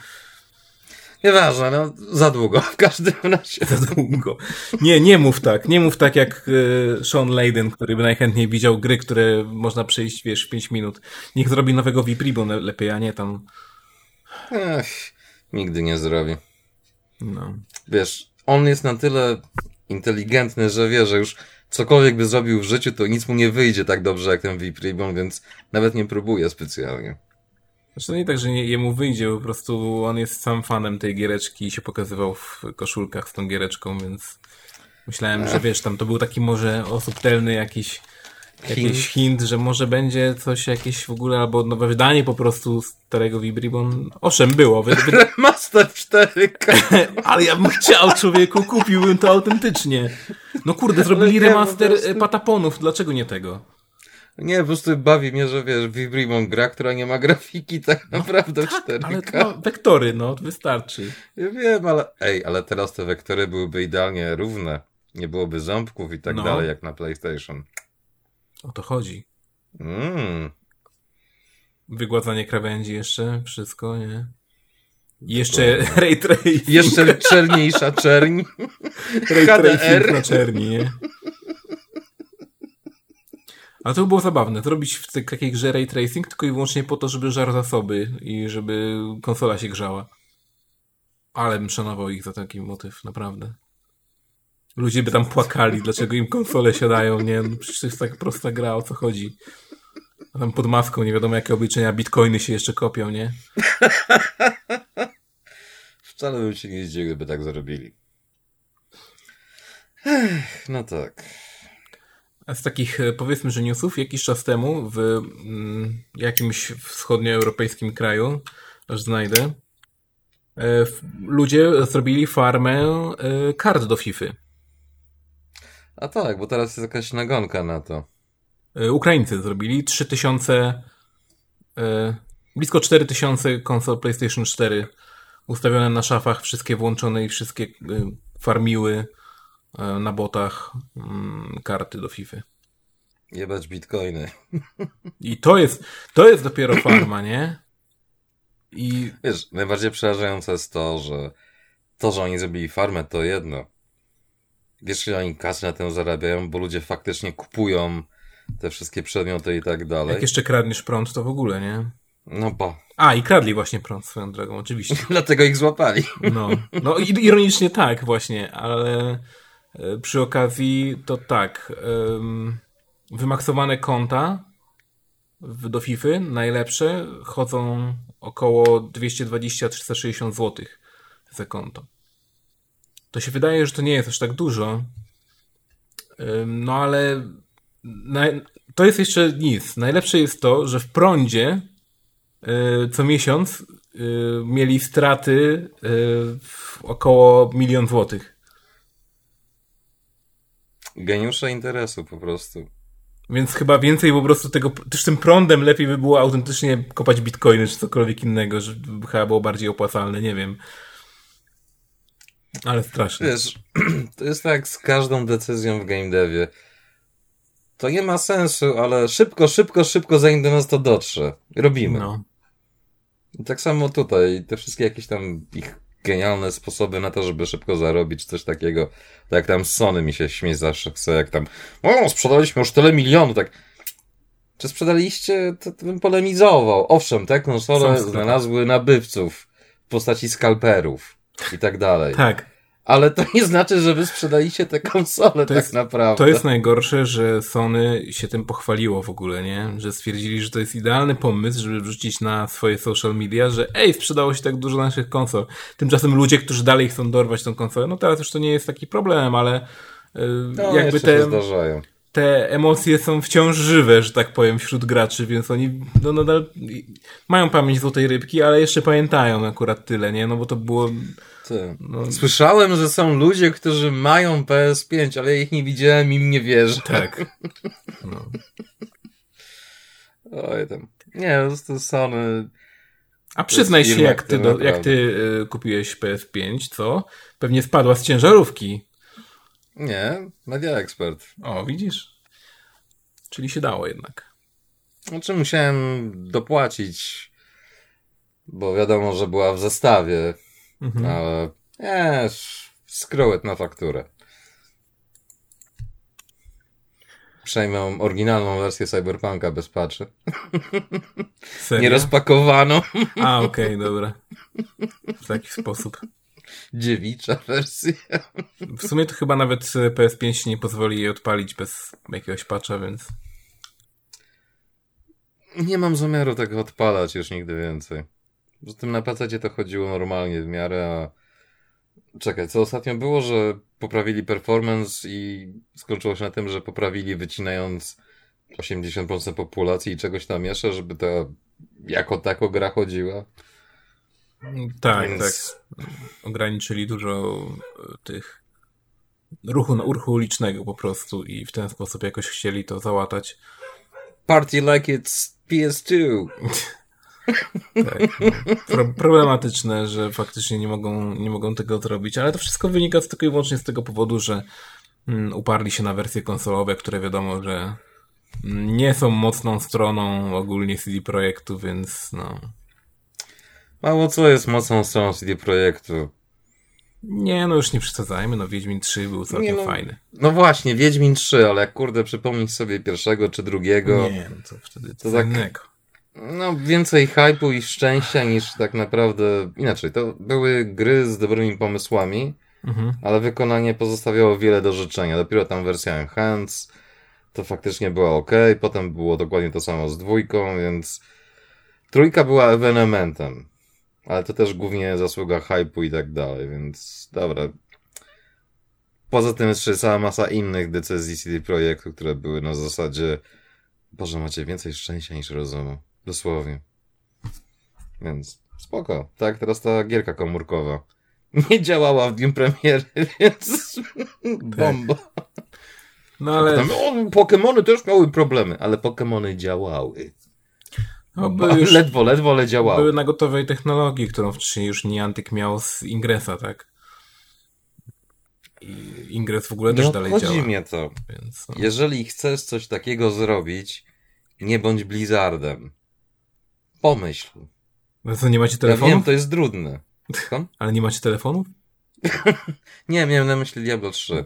Nieważne, no za długo w każdym razie. Za długo. Nie, nie mów tak. Nie mów tak jak y, Sean Layden, który by najchętniej widział gry, które można przejść, wiesz, w 5 minut. Niech zrobi nowego Vipribo lepiej, a nie tam... Ech, nigdy nie zrobi. No. Wiesz, on jest na tyle inteligentny, że wie, że już cokolwiek by zrobił w życiu, to nic mu nie wyjdzie tak dobrze jak ten Vipribon, więc nawet nie próbuje specjalnie. Zresztą nie tak, że nie, jemu wyjdzie, po prostu on jest sam fanem tej giereczki i się pokazywał w koszulkach z tą giereczką, więc myślałem, że wiesz, tam to był taki może osubtelny jakiś jakiś hint, że może będzie coś jakieś w ogóle, albo nowe wydanie po prostu starego Vibribon. Owszem, było. Wy, wy... Master 4 Ale ja bym chciał, człowieku, kupiłbym to autentycznie. No kurde, zrobili remaster. Pataponów, dlaczego nie tego? Nie, po prostu bawi mnie, że wiesz, Vibrimon gra, która nie ma grafiki tak no, naprawdę no, tak, 4K. Ale to wektory, no, wystarczy. Ja wiem, ale ej, ale teraz te wektory byłyby idealnie równe. Nie byłoby ząbków i tak no. dalej, jak na PlayStation. O to chodzi. Mm. Wygładzanie krawędzi jeszcze, wszystko, nie? jeszcze ray tracing. Jeszcze czerniejsza czerń. Ray tracing na czerni, nie? Ale to by było zabawne, zrobić w takiej grze ray tracing tylko i wyłącznie po to, żeby żar zasoby i żeby konsola się grzała. Ale bym szanował ich za taki motyw, naprawdę. Ludzie by tam płakali, dlaczego im konsole siadają, nie? No przecież to jest tak prosta gra, o co chodzi. A tam pod maską nie wiadomo jakie obliczenia bitcoiny się jeszcze kopią, nie? Wcale bym się nie zdziwił, gdyby tak zrobili. No tak. Z takich, e, powiedzmy, że newsów, jakiś czas temu w mm, jakimś wschodnioeuropejskim kraju, aż znajdę, e, ludzie zrobili farmę e, kart do FIFA. A tak, bo teraz jest jakaś nagonka na to. Ukraińcy zrobili 3000, blisko 4000 konsol PlayStation 4 ustawione na szafach, wszystkie włączone i wszystkie farmiły na botach mm, karty do FIFA. Jebać bitcoiny. I to jest, to jest dopiero farma, nie? I... Wiesz, najbardziej przerażające jest to, że to, że oni zrobili farmę, to jedno. Wiesz, ile oni kasy na tym zarabiają, bo ludzie faktycznie kupują te wszystkie przedmioty i tak dalej. Jak jeszcze kradniesz prąd, to w ogóle, nie? No bo. A, i kradli właśnie prąd swoją drogą, oczywiście. Dlatego ich złapali. No, no ironicznie tak właśnie, ale E, przy okazji to tak, wymaksowane konta do FIFA najlepsze chodzą około 220-360 zł za konto. To się wydaje, że to nie jest aż tak dużo, no ale to jest jeszcze nic. Najlepsze jest to, że w prądzie e, co miesiąc e, mieli straty około milion złotych. Geniusze interesu po prostu. Więc chyba więcej po prostu tego, też tym prądem lepiej by było autentycznie kopać bitcoiny czy cokolwiek innego, żeby chyba było bardziej opłacalne, nie wiem. Ale strasznie. Wiesz, to jest tak z każdą decyzją w game devie. To nie ma sensu, ale szybko, szybko, szybko, zanim do nas to dotrze. Robimy. No. I tak samo tutaj. Te wszystkie jakieś tam ich genialne sposoby na to, żeby szybko zarobić, coś takiego. Tak jak tam Sony mi się śmieje zawsze chce, jak tam, o, sprzedaliśmy już tyle milionów, tak. Czy sprzedaliście, to, to bym polemizował. Owszem, te konsole znalazły nabywców w postaci skalperów i tak dalej. Tak. Ale to nie znaczy, że wy sprzedaliście te konsole to tak jest, naprawdę. To jest najgorsze, że Sony się tym pochwaliło w ogóle, nie? Że stwierdzili, że to jest idealny pomysł, żeby wrzucić na swoje social media, że ej, sprzedało się tak dużo naszych konsol. Tymczasem ludzie, którzy dalej chcą dorwać tą konsolę, no teraz już to nie jest taki problem, ale yy, no, jakby te... te emocje są wciąż żywe, że tak powiem, wśród graczy, więc oni no, nadal mają pamięć złotej rybki, ale jeszcze pamiętają akurat tyle, nie? No bo to było no. Słyszałem, że są ludzie, którzy mają PS5, ale ja ich nie widziałem i im nie wierzę. Tak. No. Oj tam. Nie, po prostu Sony... A przyznaj się, jak ty, do, jak ty y, kupiłeś PS5, co? Pewnie spadła z ciężarówki. Nie, Media Expert. O, widzisz? Czyli się dało jednak. Znaczy musiałem dopłacić, bo wiadomo, że była w zestawie Mhm. Ale nie, skrołet na fakturę. Przejmę oryginalną wersję Cyberpunka bez patchy. Nie rozpakowaną. A, okej, okay, dobra. W taki sposób. Dziewicza wersja. W sumie to chyba nawet PS5 nie pozwoli jej odpalić bez jakiegoś patcha, więc... Nie mam zamiaru tego odpalać już nigdy więcej. Z tym na PC to chodziło normalnie w miarę, a czekaj, co ostatnio było, że poprawili performance i skończyło się na tym, że poprawili wycinając 80% populacji i czegoś tam jeszcze, żeby ta jako tako gra chodziła. Tak, Więc... tak. Ograniczyli dużo e, tych ruchu, ruchu ulicznego po prostu i w ten sposób jakoś chcieli to załatać. Party like it's PS2. Tak, no. Pro problematyczne, że faktycznie nie mogą, nie mogą tego zrobić, ale to wszystko wynika tylko i wyłącznie z tego powodu, że mm, uparli się na wersje konsolowe, które wiadomo, że nie są mocną stroną ogólnie CD Projektu, więc no. Mało co jest mocną stroną CD Projektu. Nie, no już nie przesadzajmy, no Wiedźmin 3 był całkiem no, fajny. No właśnie, Wiedźmin 3, ale jak kurde przypomnieć sobie pierwszego czy drugiego. Nie, no to wtedy to tak, innego. No, więcej hypu i szczęścia niż tak naprawdę. Inaczej, to były gry z dobrymi pomysłami, mhm. ale wykonanie pozostawiało wiele do życzenia. Dopiero tam wersja Enhance to faktycznie była ok. Potem było dokładnie to samo z dwójką, więc trójka była ewenementem. Ale to też głównie zasługa hypu i tak dalej, więc dobra. Poza tym jeszcze cała masa innych decyzji CD Projektu, które były na zasadzie Boże, macie więcej szczęścia niż rozumu. Dosłownie. Więc spoko. Tak, teraz ta gierka komórkowa nie działała w dniu premiery, więc tak. bomba. No ale... Potem, o, Pokemony też miały problemy, ale Pokemony działały. No, były już, ledwo, ledwo, ale działały. Były na gotowej technologii, którą wcześniej już Niantyk miał z Ingresa, tak? I Ingres w ogóle też dalej działa. chodzi mnie to. Więc, no. Jeżeli chcesz coś takiego zrobić, nie bądź Blizzardem. Pomyśl. No to nie macie telefonu? Ja wiem, to jest trudne. Ale nie macie telefonu? nie, miałem na myśli Diablo 3.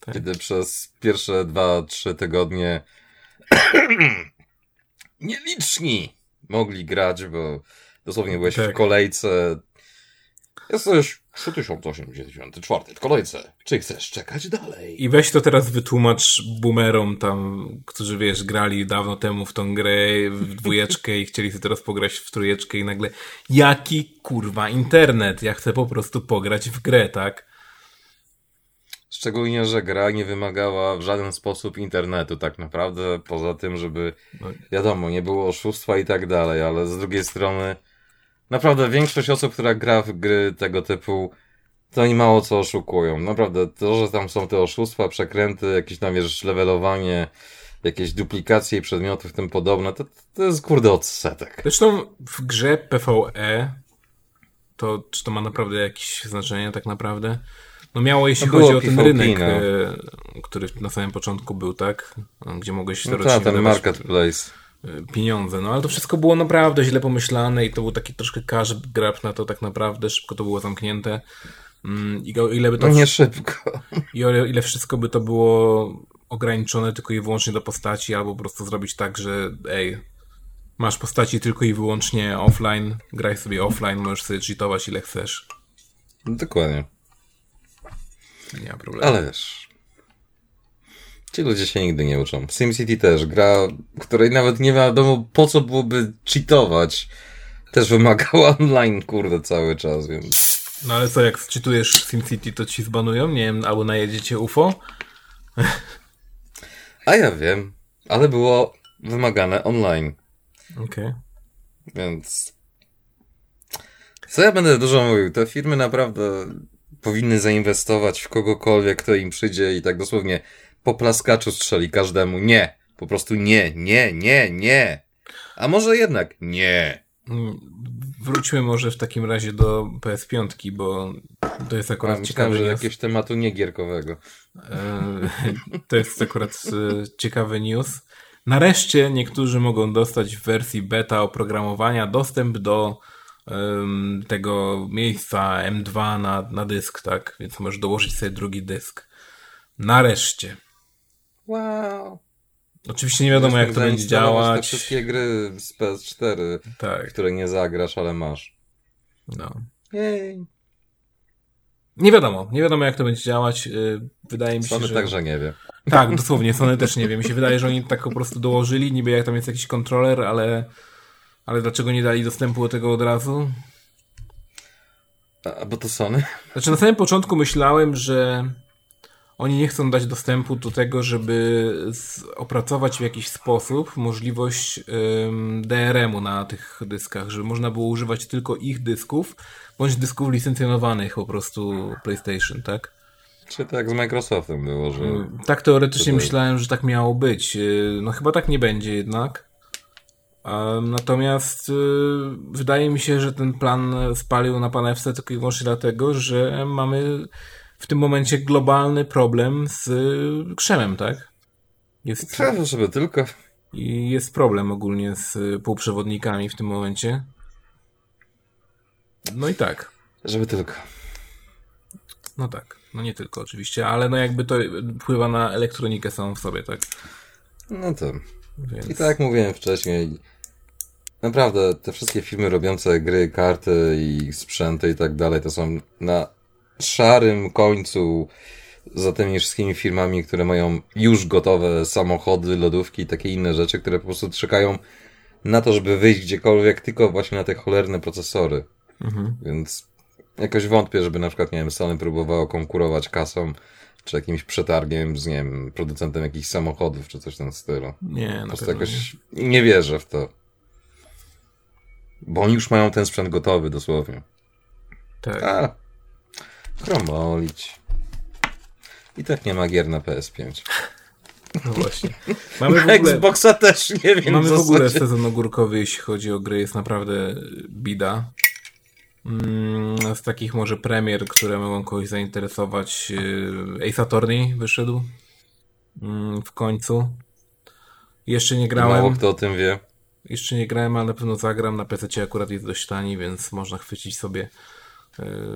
Tak. Kiedy przez pierwsze dwa, trzy tygodnie nieliczni mogli grać, bo dosłownie byłeś tak. w kolejce. Jesteś 3084 w kolejce. Czy chcesz czekać dalej? I weź to teraz wytłumacz boomerom tam, którzy wiesz, grali dawno temu w tą grę, w dwójeczkę i chcieli sobie teraz pograć w trójeczkę i nagle jaki kurwa internet? Ja chcę po prostu pograć w grę, tak? Szczególnie, że gra nie wymagała w żaden sposób internetu tak naprawdę, poza tym, żeby no. wiadomo, nie było oszustwa i tak dalej, ale z drugiej strony Naprawdę większość osób, która gra w gry tego typu, to oni mało co oszukują. Naprawdę, to, że tam są te oszustwa, przekręty, jakieś tam, wiesz, levelowanie, jakieś duplikacje i przedmiotów tym podobne, to, to jest kurde odsetek. Zresztą w grze PvE to czy to ma naprawdę jakieś znaczenie tak naprawdę? No miało, jeśli no chodzi o ten rynek, no. który na samym początku był, tak? Gdzie mogłeś no ta, ten marketplace pieniądze. No ale to wszystko było naprawdę źle pomyślane i to był taki troszkę cash grab na to tak naprawdę, szybko to było zamknięte. Mm, I o ile by to... No nie szybko. I o ile wszystko by to było ograniczone tylko i wyłącznie do postaci, albo po prostu zrobić tak, że ej, masz postaci tylko i wyłącznie offline, graj sobie offline, możesz sobie cheatować ile chcesz. Dokładnie. Nie ma problemu. Ale wiesz, ci ludzie się nigdy nie uczą. SimCity też, gra, której nawet nie wiadomo po co byłoby cheatować, też wymagała online, kurde, cały czas, więc... No ale co, jak czytujesz SimCity, to ci zbanują? Nie wiem, albo najedziecie UFO? A ja wiem, ale było wymagane online. Okej. Okay. Więc. Co ja będę dużo mówił? Te firmy naprawdę powinny zainwestować w kogokolwiek, kto im przyjdzie i tak dosłownie po plaskaczu strzeli każdemu. Nie. Po prostu nie, nie, nie, nie. A może jednak nie. Wróćmy może w takim razie do PS5, bo to jest akurat A, ciekawe. że jakiegoś tematu niegierkowego. E, to jest akurat e, ciekawy news. Nareszcie niektórzy mogą dostać w wersji beta oprogramowania dostęp do um, tego miejsca M2 na, na dysk, tak? Więc możesz dołożyć sobie drugi dysk. Nareszcie. Wow. Oczywiście nie wiadomo, jak to będzie działać. Te wszystkie gry z PS4, tak. które nie zagrasz, ale masz. No. Jej. Nie wiadomo, nie wiadomo jak to będzie działać. Y, wydaje mi się, Sony że... także nie wie. Tak, dosłownie, Sony też nie wie. Mi się wydaje, że oni tak po prostu dołożyli, niby jak tam jest jakiś kontroler, ale, ale dlaczego nie dali dostępu do tego od razu? A, bo to Sony? Znaczy na samym początku myślałem, że oni nie chcą dać dostępu do tego, żeby opracować w jakiś sposób możliwość ym, DRM-u na tych dyskach, żeby można było używać tylko ich dysków, bądź dysków licencjonowanych po prostu PlayStation, tak? Czy tak z Microsoftem było, że... Tak teoretycznie myślałem, że tak miało być. Y, no chyba tak nie będzie jednak. Natomiast y, wydaje mi się, że ten plan spalił na panewce tylko i wyłącznie dlatego, że mamy w tym momencie globalny problem z krzemem, tak? Jest, Prawo sobie tylko. I jest problem ogólnie z półprzewodnikami w tym momencie. No i tak. Żeby tylko. No tak. No nie tylko oczywiście, ale no jakby to wpływa na elektronikę samą w sobie, tak? No to. Więc... I tak jak mówiłem wcześniej, naprawdę te wszystkie firmy robiące gry, karty i sprzęty i tak dalej, to są na szarym końcu za tymi wszystkimi firmami, które mają już gotowe samochody, lodówki i takie inne rzeczy, które po prostu czekają na to, żeby wyjść gdziekolwiek, tylko właśnie na te cholerne procesory. Mhm. Więc jakoś wątpię, żeby na przykład, nie wiem, Sony próbowało konkurować kasą, czy jakimś przetargiem z, nie wiem, producentem jakichś samochodów, czy coś w tym stylu. Nie, po prostu jakoś nie. nie wierzę w to. Bo oni już mają ten sprzęt gotowy, dosłownie. Tak. A, Chromolić. I tak nie ma gier na PS5. No właśnie. Mamy w ogóle, Xboxa też nie wiem. Mamy w ogóle sezon ogórkowy, jeśli chodzi o gry, jest naprawdę bida. Mm, z takich może premier, które mogą kogoś zainteresować, y, Ace Attorney wyszedł mm, w końcu. Jeszcze nie grałem. Mało kto o tym wie. Jeszcze nie grałem, ale na pewno zagram. Na PC akurat jest dość tani, więc można chwycić sobie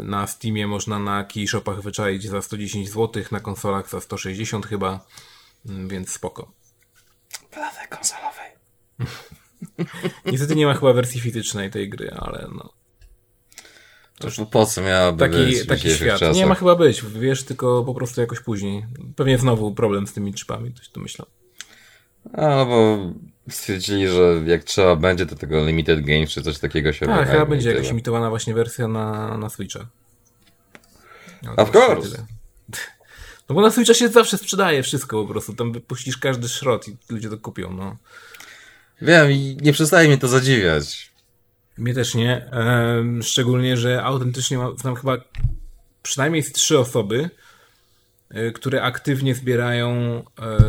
na Steamie. Można na keyshopach wyczaić za 110 zł, na konsolach za 160 chyba, mm, więc spoko. Prawda konsolowej. Niestety nie ma chyba wersji fizycznej tej gry, ale no. To po co miałaby taki, być taki świat. Czasach. Nie ma chyba być, wiesz, tylko po prostu jakoś później. Pewnie znowu problem z tymi chipami, coś tu myślę. A, no bo stwierdzili, że jak trzeba będzie, to tego Limited Games czy coś takiego się Tak, chyba będzie jakaś imitowana właśnie wersja na, na Switcha. No, of course! No bo na Switcha się zawsze sprzedaje wszystko po prostu. Tam wypuścisz każdy szrot i ludzie to kupią, no. Wiem i nie przestaje mnie to zadziwiać. Mnie też nie. Szczególnie, że autentycznie mam, znam chyba przynajmniej z trzy osoby, e, które aktywnie zbierają e,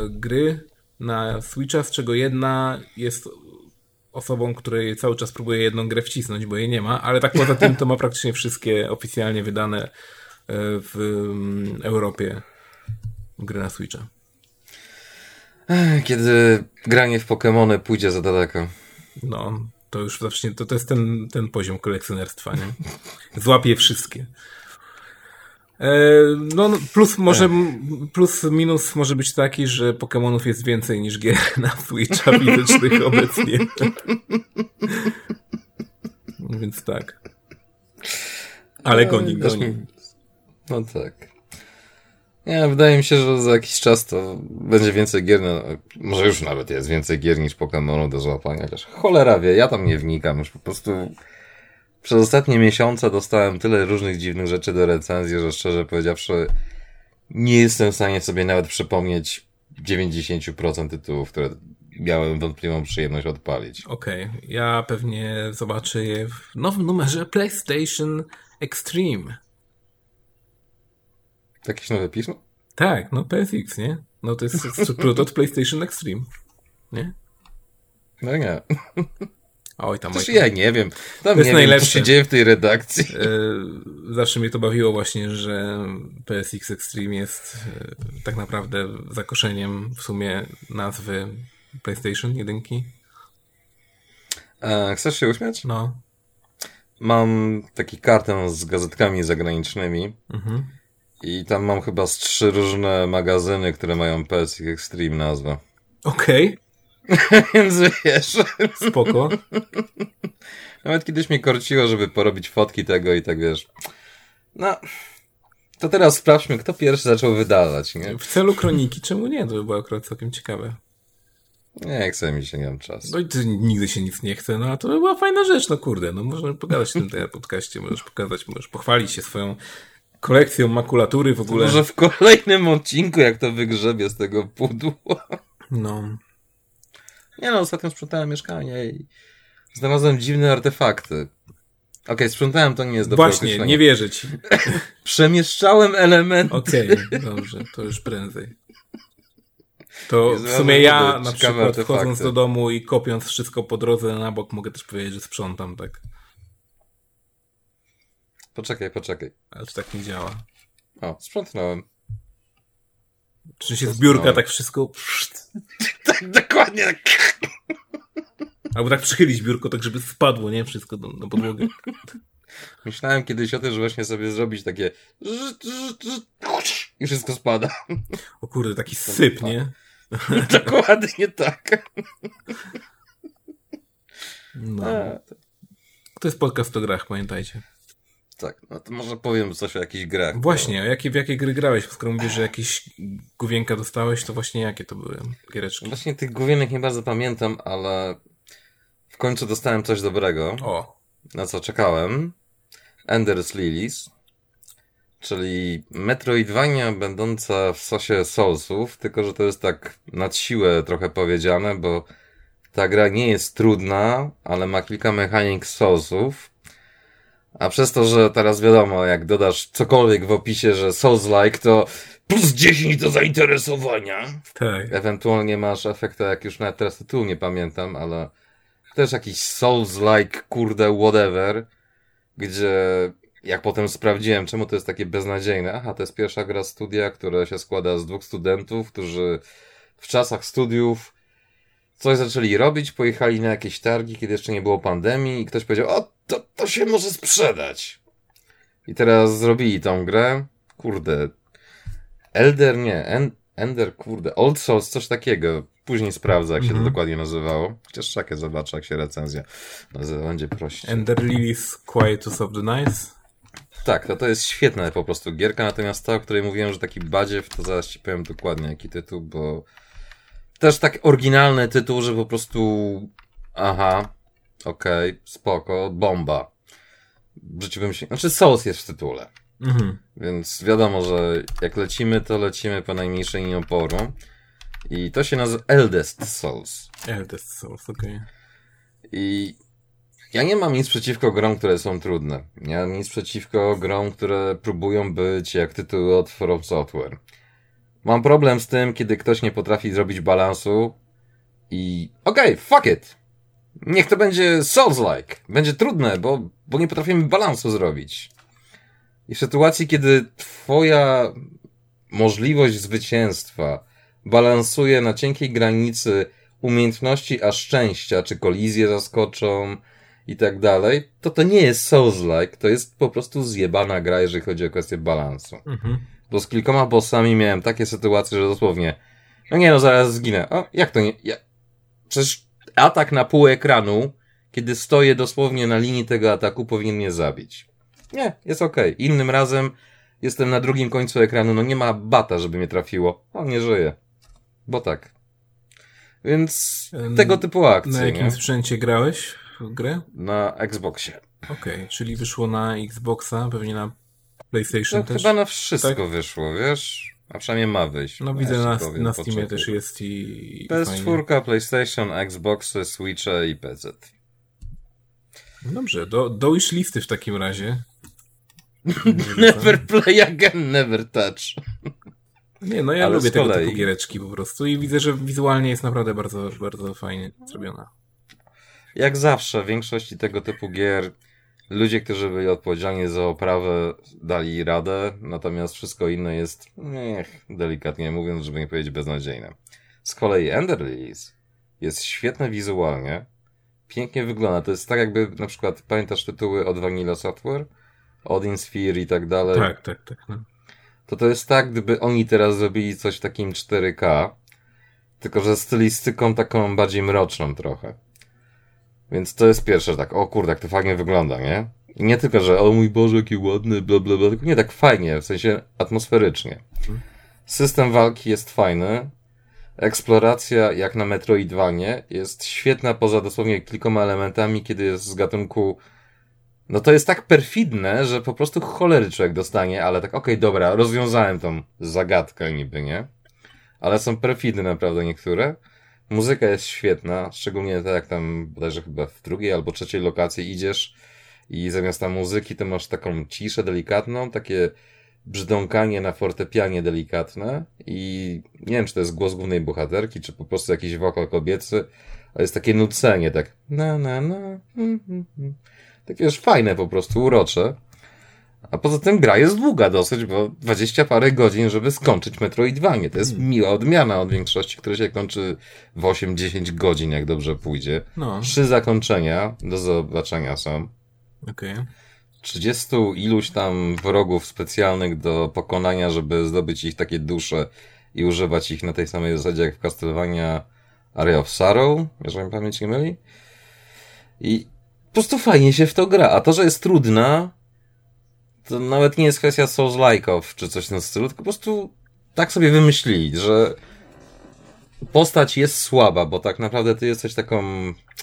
gry na Switcha, z czego jedna jest osobą, której cały czas próbuje jedną grę wcisnąć, bo jej nie ma, ale tak poza tym to ma praktycznie wszystkie oficjalnie wydane w mm, Europie gry na Switcha. Kiedy granie w Pokémony pójdzie za daleko. No, to już zacznie, to, to jest ten, ten poziom kolekcjonerstwa, nie? Złapie wszystkie. E, no, no, plus może, plus minus może być taki, że Pokémonów jest więcej niż gier na Switcha fizycznych obecnie. Więc tak. Ale goni, goni. No tak. Nie, wydaje mi się, że za jakiś czas to będzie więcej gier, no, może już nawet jest więcej gier niż Pokémonów do złapania, chociaż cholera wie, ja tam nie wnikam, już po prostu przez ostatnie miesiące dostałem tyle różnych dziwnych rzeczy do recenzji, że szczerze powiedziawszy nie jestem w stanie sobie nawet przypomnieć 90% tytułów, które miałem wątpliwą przyjemność odpalić. Okej, okay. ja pewnie zobaczę je w nowym numerze PlayStation Extreme. Jakieś nowe pismo? Tak, no PSX, nie? No to jest od PlayStation Extreme, nie? No nie. Oj tam, oj tam. ja nie wiem. Tam to jest nie najlepsze. Wiem, co się dzieje w tej redakcji. E, zawsze mnie to bawiło właśnie, że PSX Extreme jest e, tak naprawdę zakoszeniem w sumie nazwy PlayStation jedynki. E, chcesz się uśmiać? No. Mam taki kartę z gazetkami zagranicznymi. Mhm. I tam mam chyba z trzy różne magazyny, które mają PSX Extreme nazwę. Okej. Okay. Więc wiesz. Spoko. Nawet kiedyś mnie korciło, żeby porobić fotki tego i tak wiesz. No. To teraz sprawdźmy, kto pierwszy zaczął wydawać, nie? W celu kroniki, czemu nie? To by było akurat całkiem ciekawe. Nie chce mi się, nie mam czasu. No i ty nigdy się nic nie chce, no a to by była fajna rzecz, no kurde, no możemy pogadać w tym podcaście, możesz pokazać, możesz pochwalić się swoją kolekcją makulatury w ogóle. To może w kolejnym odcinku, jak to wygrzebie z tego pudła. No. Nie no, ostatnio sprzątałem mieszkanie i znalazłem dziwne artefakty. Okej, okay, sprzątałem, to nie jest dobre Właśnie, nie wierzę ci. Przemieszczałem elementy. Okej, okay, dobrze, to już prędzej. To w sumie ja na przykład artefakty. wchodząc do domu i kopiąc wszystko po drodze na bok mogę też powiedzieć, że sprzątam, tak. Poczekaj, poczekaj. Ale czy tak nie działa? O, sprzątnąłem. Czy się zbiórka tak wszystko... tak, dokładnie tak. Albo tak przychylić biurko, tak żeby spadło, nie? Wszystko do, na podłogę. Myślałem kiedyś o tym, że właśnie sobie zrobić takie i wszystko spada. O kurde, taki syp, nie? Dokładnie tak. No. To jest podcast o grach, pamiętajcie. Tak, no to może powiem coś o jakichś grach. Właśnie, bo... jakie, w jakie gry grałeś? Skoro mówisz, że jakieś główienka dostałeś, to właśnie jakie to były giereczki? Właśnie tych główienek nie bardzo pamiętam, ale w końcu dostałem coś dobrego. O. Na co czekałem. Ender's Lilies. Czyli Metroidvania będąca w sosie Soulsów, tylko że to jest tak nad siłę trochę powiedziane, bo ta gra nie jest trudna, ale ma kilka mechanik Soulsów a przez to, że teraz wiadomo, jak dodasz cokolwiek w opisie, że Souls-like, to plus 10 do zainteresowania. Tak. Ewentualnie masz efekt, jak już nawet teraz tytułu nie pamiętam, ale też jakiś Souls-like, kurde, whatever, gdzie jak potem sprawdziłem, czemu to jest takie beznadziejne. Aha, to jest pierwsza gra studia, która się składa z dwóch studentów, którzy w czasach studiów coś zaczęli robić, pojechali na jakieś targi, kiedy jeszcze nie było pandemii i ktoś powiedział, o, to, to się może sprzedać. I teraz zrobili tą grę. Kurde. Elder nie. En, Ender, kurde. Old Souls, coś takiego. Później sprawdzę, jak się mm -hmm. to mhm. dokładnie nazywało. Chociaż czekaj, zobaczę, jak się recenzja nazywa. Będzie prościej. Ender Lilies Quietus of the Night. Tak, to, to jest świetna po prostu gierka, natomiast ta, o której mówiłem, że taki badziew, to zaraz ci powiem dokładnie jaki tytuł, bo też tak oryginalny tytuł, że po prostu aha, okej, okay, spoko, bomba. W życiu bym się... Znaczy Souls jest w tytule. Mhm. Więc wiadomo, że jak lecimy, to lecimy po najmniejszej linii oporu. I to się nazywa Eldest Souls. Eldest Souls, okej. Okay. I ja nie mam nic przeciwko grom, które są trudne. Nie mam nic przeciwko grom, które próbują być jak tytuły od From Software. Mam problem z tym, kiedy ktoś nie potrafi zrobić balansu i okej, okay, fuck it. Niech to będzie Souls-like. Będzie trudne, bo, bo nie potrafimy balansu zrobić. I w sytuacji, kiedy twoja możliwość zwycięstwa balansuje na cienkiej granicy umiejętności a szczęścia, czy kolizje zaskoczą i tak dalej, to to nie jest Souls-like, to jest po prostu zjebana gra, jeżeli chodzi o kwestię balansu. Mhm. Bo z kilkoma bossami miałem takie sytuacje, że dosłownie, no nie no, zaraz zginę. O, jak to nie? Ja... Przecież atak na pół ekranu, kiedy stoję dosłownie na linii tego ataku, powinien mnie zabić. Nie, jest okej. Okay. Innym razem jestem na drugim końcu ekranu, no nie ma bata, żeby mnie trafiło. On nie żyje. Bo tak. Więc tego typu akcje. Na jakim nie? sprzęcie grałeś w grę? Na Xboxie. Okej, okay, czyli wyszło na Xboxa, pewnie na PlayStation no, też? Chyba na wszystko tak? wyszło, wiesz? A przynajmniej ma wyjść. No widzę, na, powiem, na Steamie też jest i... PS4, PlayStation, Xboxy, Switche i PC. Dobrze, do, do listy w takim razie. never play again, never touch. Nie, no ja Ale lubię tego typu giereczki po prostu i widzę, że wizualnie jest naprawdę bardzo, bardzo fajnie zrobiona. Jak zawsze, w większości tego typu gier ludzie, którzy byli odpowiedzialni za oprawę, dali radę, natomiast wszystko inne jest, niech, delikatnie mówiąc, żeby nie powiedzieć beznadziejne. Z kolei Ender Lilies jest świetne wizualnie, pięknie wygląda. To jest tak jakby, na przykład, pamiętasz tytuły od Vanilla Software? Odin Sphere i tak dalej? Tak, tak, tak. No. To to jest tak, gdyby oni teraz zrobili coś takim 4K, tylko że stylistyką taką bardziej mroczną trochę. Więc to jest pierwsze, tak, o kurde, jak to fajnie wygląda, nie? I nie tylko, że o mój Boże, jaki ładny, bla, bla, bla, tylko nie tak fajnie, w sensie atmosferycznie. System walki jest fajny, eksploracja, jak na Metroidvanie, jest świetna poza dosłownie kilkoma elementami, kiedy jest z gatunku no to jest tak perfidne, że po prostu cholery człowiek dostanie, ale tak, okej, okay, dobra, rozwiązałem tą zagadkę niby, nie? Ale są perfidne naprawdę niektóre. Muzyka jest świetna, szczególnie tak jak tam bodajże chyba w drugiej albo trzeciej lokacji idziesz i zamiast tam muzyki to masz taką ciszę delikatną, takie brzdąkanie na fortepianie delikatne i nie wiem, czy to jest głos głównej bohaterki, czy po prostu jakiś wokal kobiecy, ale jest takie nucenie, tak na na na mm, mm, mm. takie już fajne po prostu, urocze. A poza tym gra jest długa dosyć, bo 20 parę godzin, żeby skończyć Metroidvanie. To jest hmm. miła odmiana od większości, które się kończy w 8-10 godzin, jak dobrze pójdzie. No. Trzy zakończenia do zobaczenia są. Okej. Okay. 30 iluś tam wrogów specjalnych do pokonania, żeby zdobyć ich takie dusze i używać ich na tej samej zasadzie jak w Castlevania Area of Sorrow, jeżeli pamięć nie myli. I po prostu fajnie się w to gra. A to, że jest trudna, to nawet nie jest kwestia Souls-like'ów czy coś tym stylu, tylko po prostu tak sobie wymyślili, że postać jest słaba, bo tak naprawdę ty jesteś taką,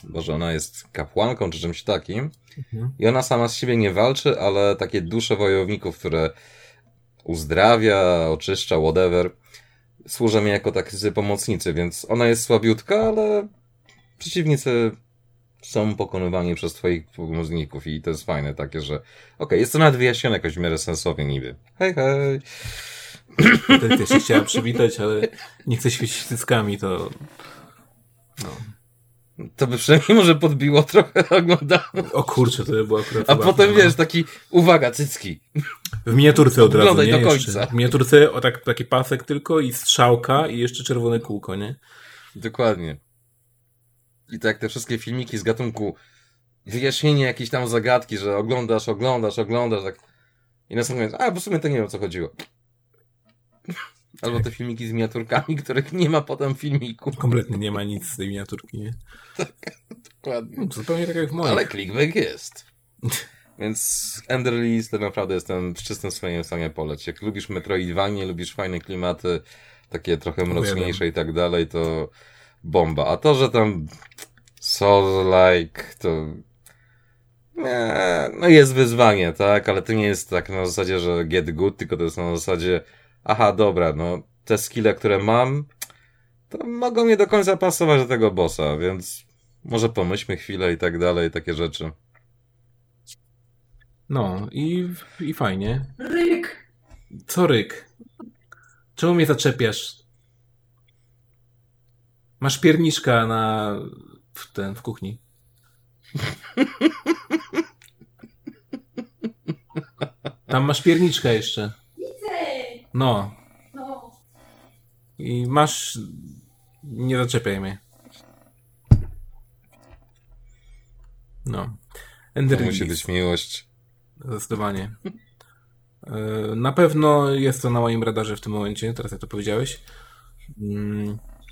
może ona jest kapłanką czy czymś takim mhm. i ona sama z siebie nie walczy, ale takie dusze wojowników, które uzdrawia, oczyszcza, whatever, służą mi jako tacy pomocnicy, więc ona jest słabiutka, ale przeciwnicy są pokonywani przez twoich pomocników i to jest fajne takie, że okej, okay, jest to nawet wyjaśnione jakoś w miarę sensownie niby. Hej, hej. Tak też się chciałem przywitać, ale nie chcę świecić cyckami, to no. To by przynajmniej może podbiło trochę oglądało. O kurczę, to by było akurat. A potem wiesz, taki, uwaga, cycki. W miniaturce od razu, Oglądaj nie? do końca. Jeszcze. W miniaturce o tak, taki pasek tylko i strzałka i jeszcze czerwone kółko, nie? Dokładnie. I tak te wszystkie filmiki z gatunku wyjaśnienie jakiejś tam zagadki, że oglądasz, oglądasz, oglądasz, tak. I na sam koniec, a w sumie to nie wiem o co chodziło. Albo te filmiki z miniaturkami, których nie ma potem filmiku. Kompletnie nie ma nic z tej miniaturki, nie? Tak, dokładnie. No, zupełnie tak jak w moim. Ale clickbait jest. Więc Ender List to naprawdę jestem w czystym swoim stanie poleć. Jak lubisz Metroidvanie, lubisz fajne klimaty, takie trochę mroczniejsze i tak dalej, to bomba. A to, że tam Soul-like, to nie, no jest wyzwanie, tak, ale to nie jest tak na zasadzie, że get good, tylko to jest na zasadzie aha, dobra, no te skille, które mam, to mogą nie do końca pasować do tego bossa, więc może pomyślmy chwilę i tak dalej, takie rzeczy. No, i, i fajnie. Ryk! Co ryk? Czemu mnie zaczepiasz? Masz pierniczka na w ten w kuchni. Tam masz pierniczkę jeszcze. No. I masz... Nie zaczepiaj mnie. No. Ender To musi być miłość. Zdecydowanie. E, Na pewno jest to na moim radarze w tym momencie, teraz jak to powiedziałeś.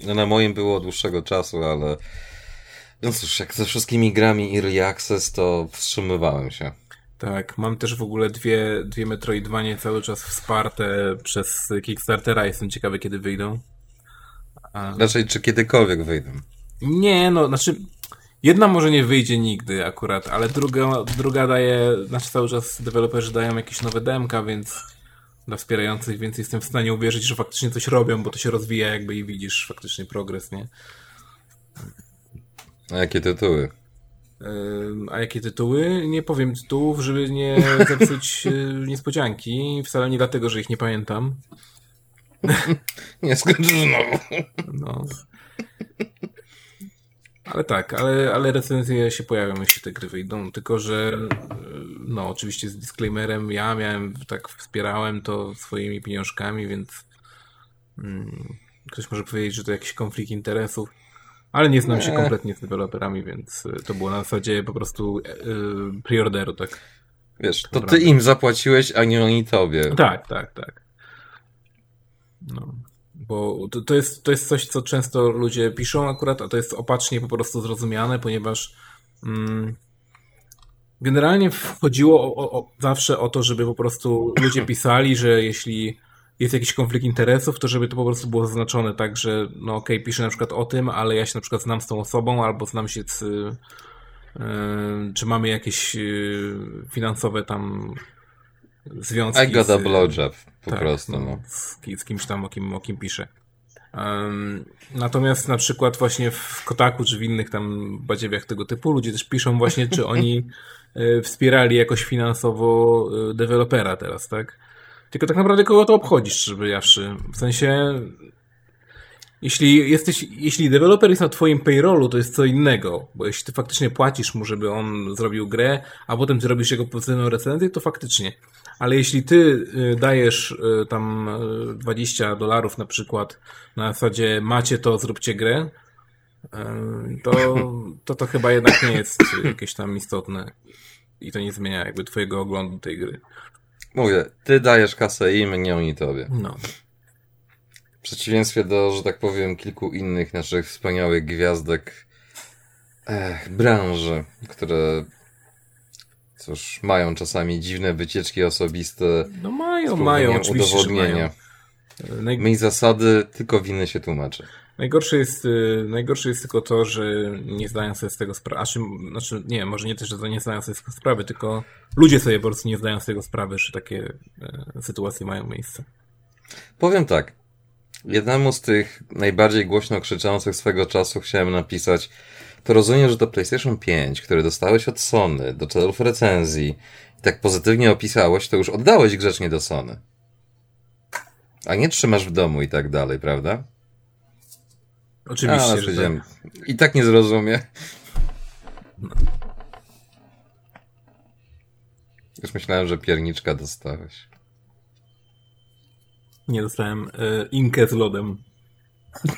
No na moim było od dłuższego czasu, ale no cóż, jak ze wszystkimi grami Early Access, to wstrzymywałem się. Tak, mam też w ogóle dwie, dwie Metroidvanie cały czas wsparte przez Kickstartera. Jestem ciekawy, kiedy wyjdą. A... Raczej, czy kiedykolwiek wyjdę. Nie, no, znaczy, jedna może nie wyjdzie nigdy akurat, ale druga, druga daje, znaczy cały czas deweloperzy dają jakieś nowe demka, więc dla wspierających, więc jestem w stanie uwierzyć, że faktycznie coś robią, bo to się rozwija jakby i widzisz faktycznie progres, nie? A jakie tytuły? A jakie tytuły? Nie powiem tytułów, żeby nie zepsuć y, niespodzianki. Wcale nie dlatego, że ich nie pamiętam. Nie skończysz znowu. No. Ale tak, ale, ale recenzje się pojawią, jeśli te gry wyjdą. Tylko, że y, no, oczywiście z disclaimerem, ja miałem, tak wspierałem to swoimi pieniążkami, więc mm, ktoś może powiedzieć, że to jakiś konflikt interesów. Ale nie znam się Nie. kompletnie z deweloperami, więc to było na zasadzie po prostu y, preorderu, tak. Wiesz, to ty im zapłaciłeś, a nie oni tobie. Tak, tak, tak. No. Bo to, to, jest, to jest coś, co często ludzie piszą akurat, a to jest opacznie po prostu zrozumiane, ponieważ mm, generalnie chodziło o, o, zawsze o to, żeby po prostu ludzie pisali, że jeśli jest jakiś konflikt interesów, to żeby to po prostu było zaznaczone tak, że no okej, piszę na przykład o tym, ale ja się na przykład znam z tą osobą, albo znam się z... y, czy mamy jakieś y, finansowe tam związki I got a z- blowjob, po tak, prostu. no, No. z, z kimś tam, o kim, o kim pisze. Em, natomiast na przykład właśnie w Kotaku czy w innych tam badziewiach tego typu ludzie też piszą właśnie, czy oni e, wspierali jakoś finansowo e, dewelopera teraz, tak? Tylko tak naprawdę kogo to obchodzi, żeby jawszy. W sensie, jeśli jesteś, jeśli deweloper jest na twoim payrollu, to jest co innego, bo jeśli ty faktycznie płacisz mu, żeby on zrobił grę, a potem ty robisz jego pozytywną recenzję, to faktycznie. Ale jeśli ty y, dajesz y, tam y, 20 dolarów na przykład na zasadzie macie to, zróbcie grę, y, to, to to chyba jednak nie jest jakieś tam istotne i to nie zmienia jakby twojego oglądu tej gry. Mówię, ty dajesz kasę im, nie oni tobie. No. W przeciwieństwie do, że tak powiem, kilku innych naszych wspaniałych gwiazdek ech, branży, które cóż, mają czasami dziwne wycieczki osobiste, No mają, mają, oczywiście, udowodnienia. mają. Naj, My zasady, tylko winy się tłumaczy. najgorsze, jest, y, najgorsze jest tylko to, że nie zdają sobie z tego sprawy. Znaczy, nie, może nie też, że nie zdają sobie z tego sprawy, tylko ludzie sobie po prostu nie zdają z tego sprawy, że takie e, sytuacje mają miejsce. Powiem tak. Jednemu z tych najbardziej głośno krzyczących swego czasu chciałem napisać, to rozumiem, że to PlayStation 5, które dostałeś od Sony do celów recenzji i tak pozytywnie opisałeś, to już oddałeś grzecznie do Sony. A nie trzymasz w domu i tak dalej, prawda? Oczywiście, A, że tak. I tak nie zrozumie. Już myślałem, że pierniczka dostałeś. nie dostałem e, inkę z lodem.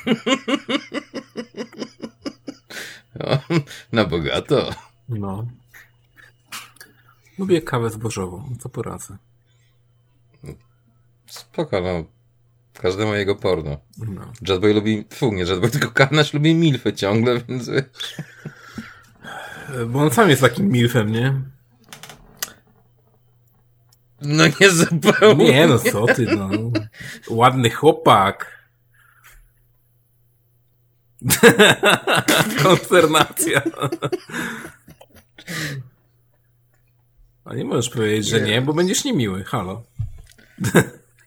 Na bogato. No. Lubię kawę zbożową, co poradzę. Spoko, no. Każdemu jego porno. No. Jetboy lubi, fu, nie Jetboy, tylko Karnasz lubi milfy ciągle, więc wiesz. Bo on sam jest takim milfem, nie? No nie zupełnie. Nie, no co ty, no. Ładny chłopak. Konsternacja. A nie możesz powiedzieć, że nie, bo będziesz niemiły. Halo.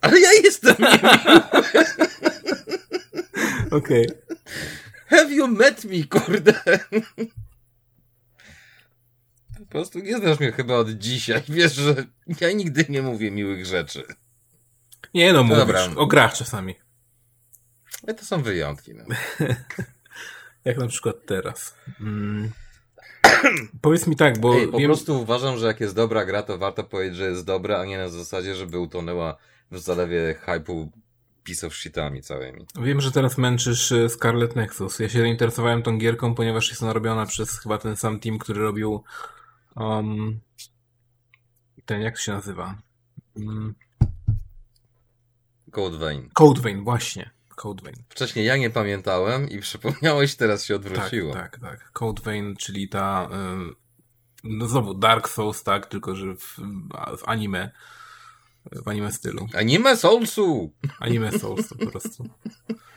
Ale ja jestem niemiły. Okej. Have you met me, kurde? Po prostu nie znasz mnie chyba od dzisiaj. Wiesz, że ja nigdy nie mówię miłych rzeczy. Nie no, mówisz. Dobra. O grach czasami. Ale to są wyjątki. No. Jak na przykład teraz. Mm. Powiedz mi tak, bo... Ej, po wiem... prostu uważam, że jak jest dobra gra, to warto powiedzieć, że jest dobra, a nie na zasadzie, żeby utonęła w zalewie hype'u pisów shitami całymi. Wiem, że teraz męczysz e, Scarlet Nexus. Ja się zainteresowałem tą gierką, ponieważ jest ona robiona przez chyba ten sam team, który robił um, ten, jak się nazywa? Um, Code Vein. Code Vein, właśnie. Code Vein. Wcześniej ja nie pamiętałem i przypomniałeś, teraz się odwróciło. Tak, tak, tak. Code Vein, czyli ta, no znowu Dark Souls, tak, tylko że w, w anime, w anime stylu. Anime Soulsu! Anime Souls po prostu.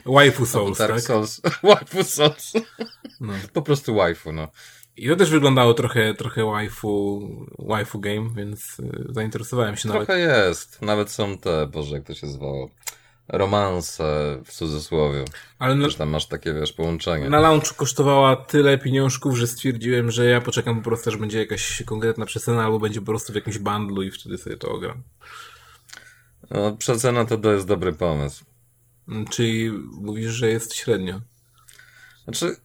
Waifu Souls, Dark tak? Souls. Waifu Souls. No. Po prostu waifu, no. I to też wyglądało trochę, trochę waifu, waifu game, więc y, zainteresowałem się trochę nawet. Trochę jest. Nawet są te, Boże, jak to się zwało, romanse w cudzysłowie. Ale na, tam masz takie, wiesz, połączenie. Na launchu kosztowała tyle pieniążków, że stwierdziłem, że ja poczekam po prostu, że będzie jakaś konkretna przecena, albo będzie po prostu w jakimś bundlu i wtedy sobie to ogram. No, przecena to, to jest dobry pomysł. Mm, czyli mówisz, że jest średnio. Znaczy,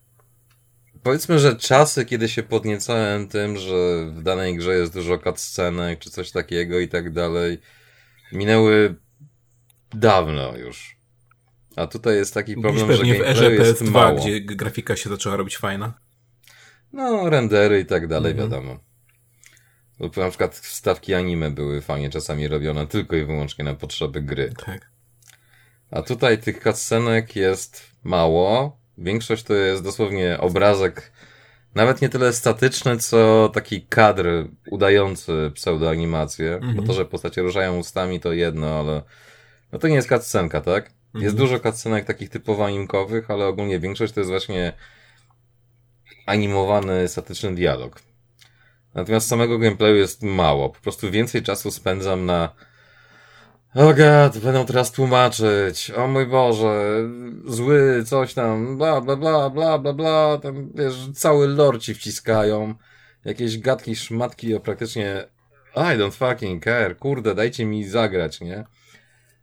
powiedzmy, że czasy, kiedy się podniecałem tym, że w danej grze jest dużo cutscenek, czy coś takiego i tak dalej, minęły dawno już. A tutaj jest taki problem, że w erze PS2, mało. gdzie grafika się zaczęła robić fajna. No, rendery i tak dalej, mhm. wiadomo. Bo na przykład wstawki anime były fajnie czasami robione tylko i wyłącznie na potrzeby gry. Tak. A tutaj tych cutscenek jest mało. Większość to jest dosłownie obrazek, nawet nie tyle statyczny, co taki kadr udający pseudoanimację. Mhm. Bo to, że postacie ruszają ustami to jedno, ale no to nie jest cutscenka, tak? Mhm. Jest dużo cutscenek takich typowo animkowych, ale ogólnie większość to jest właśnie animowany, statyczny dialog. Natomiast samego gameplayu jest mało. Po prostu więcej czasu spędzam na o oh god, będą teraz tłumaczyć. O mój Boże, zły, coś tam, bla, bla, bla, bla, bla, bla. Tam, wiesz, cały lore ci wciskają. Jakieś gadki, szmatki o praktycznie I don't fucking care. Kurde, dajcie mi zagrać, nie?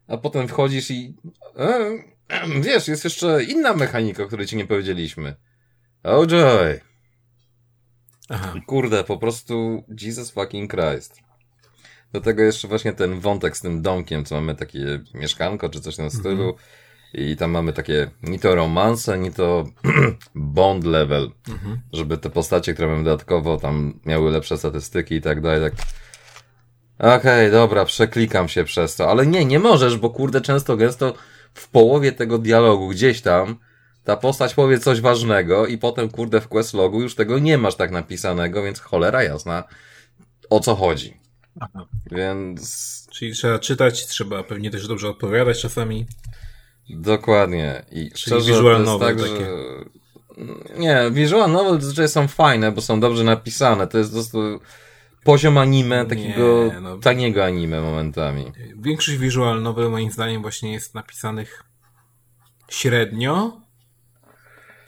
A potem wchodzisz i e, wiesz, jest jeszcze inna mechanika, o której ci nie powiedzieliśmy. Oh joy. Aha. Kurde, po prostu Jesus fucking Christ. Do tego jeszcze właśnie ten wątek z tym domkiem, co mamy takie mieszkanko, czy coś w tym mhm. stylu. I tam mamy takie, ni to romanse, ni to bond level, mhm. żeby te postacie, które mamy dodatkowo, tam miały lepsze statystyki i tak dalej, tak. Okej, okay, dobra, przeklikam się przez to, ale nie, nie możesz, bo kurde, często gęsto w połowie tego dialogu gdzieś tam ta postać powie coś ważnego i potem kurde w questlogu już tego nie masz tak napisanego, więc cholera jasna o co chodzi. Aha. Więc... Czyli trzeba czytać, trzeba pewnie też dobrze odpowiadać czasami. Dokładnie. I Czyli szczerze, visual novel tak, takie. Że... Nie, visual novel zazwyczaj są fajne, bo są dobrze napisane. To jest po prostu poziom anime, takiego nie, no... taniego anime momentami. Większość visual novel moim zdaniem właśnie jest napisanych średnio,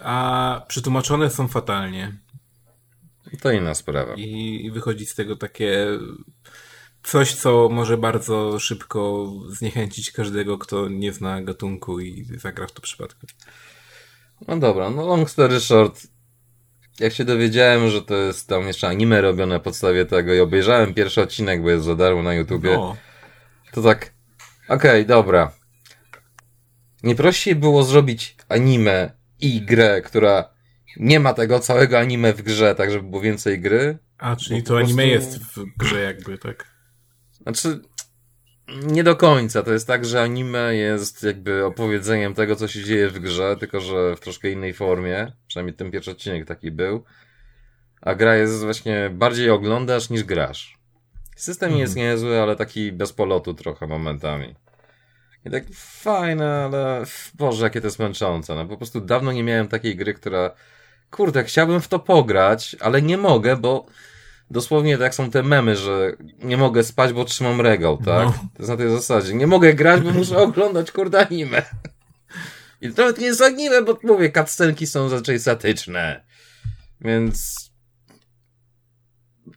a przetłumaczone są fatalnie. To inna sprawa. I, I wychodzi z tego takie coś, co może bardzo szybko zniechęcić każdego, kto nie zna gatunku i zagra w to przypadku. No dobra, no long story short, jak się dowiedziałem, że to jest tam jeszcze anime robione na podstawie tego i obejrzałem pierwszy odcinek, bo jest za darmo na YouTubie, no. to tak, okej, okay, dobra. Nie prościej było zrobić anime i grę, która nie ma tego całego anime w grze, tak żeby było więcej gry. A, czyli to anime prostu... jest w grze jakby, tak? Znaczy, nie do końca. To jest tak, że anime jest jakby opowiedzeniem tego, co się dzieje w grze, tylko że w troszkę innej formie. Przynajmniej ten pierwszy odcinek taki był. A gra jest właśnie bardziej oglądasz niż grasz. System mhm. jest niezły, ale taki bez polotu trochę momentami. I tak fajne, ale Boże, jakie to jest męczące. No po prostu dawno nie miałem takiej gry, która kurde, chciałbym w to pograć, ale nie mogę, bo dosłownie tak są te memy, że nie mogę spać, bo trzymam regał, tak? No. To jest na tej zasadzie. Nie mogę grać, bo muszę oglądać kurde anime. I to nawet nie jest anime, bo mówię, cutscenki są zazwyczaj statyczne. Więc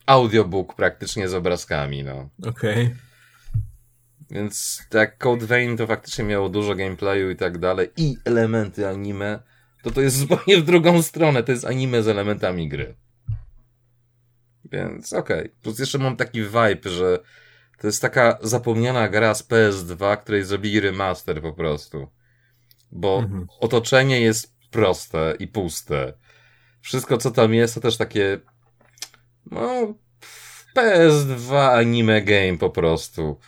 audiobook praktycznie z obrazkami, no. Okej. Okay. Więc tak Code Vein to faktycznie miało dużo gameplayu i tak dalej i elementy anime, to to jest zupełnie w drugą stronę. To jest anime z elementami gry. Więc okej. Okay. Plus jeszcze mam taki vibe, że to jest taka zapomniana gra z PS2, której zrobili remaster po prostu. Bo mhm. otoczenie jest proste i puste. Wszystko, co tam jest, to też takie no, PS2 anime game po prostu.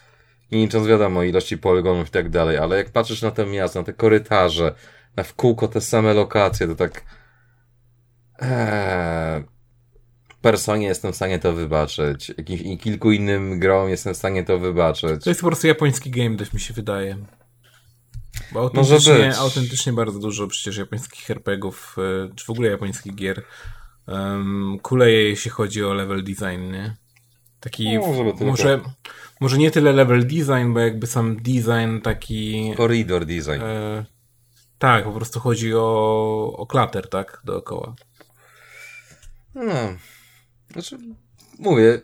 I licząc wiadomo ilości poligonów i tak dalej, ale jak patrzysz na te miasta, na te korytarze, na w kółko te same lokacje, to tak eee, Personie jestem w stanie to wybaczyć. Jakimś, I kilku innym grom jestem w stanie to wybaczyć. To jest po prostu japoński game, też mi się wydaje. Bo autentycznie, autentycznie bardzo dużo przecież japońskich RPGów, e, czy w ogóle japońskich gier um, kuleje, jeśli chodzi o level design, nie? Taki, no, może, może nie tyle level design, bo jakby sam design taki... Corridor design. E, tak, po prostu chodzi o, o klater, tak, dookoła. No, znaczy, mówię,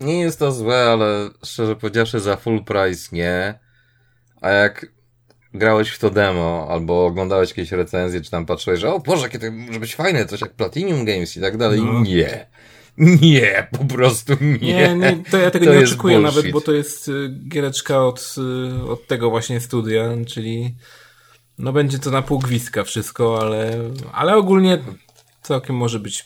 nie jest to złe, ale szczerze powiedziawszy za full price nie. A jak grałeś w to demo, albo oglądałeś jakieś recenzje, czy tam patrzyłeś, że o Boże, jakie to może być fajne, coś jak Platinum Games i tak dalej. No. Nie. Nie, po prostu nie. Nie, nie to ja tego to nie oczekuję bullshit. nawet, bo to jest y, giereczka od, y, od tego właśnie studia, czyli no będzie to na pół gwizdka wszystko, ale, ale ogólnie całkiem może być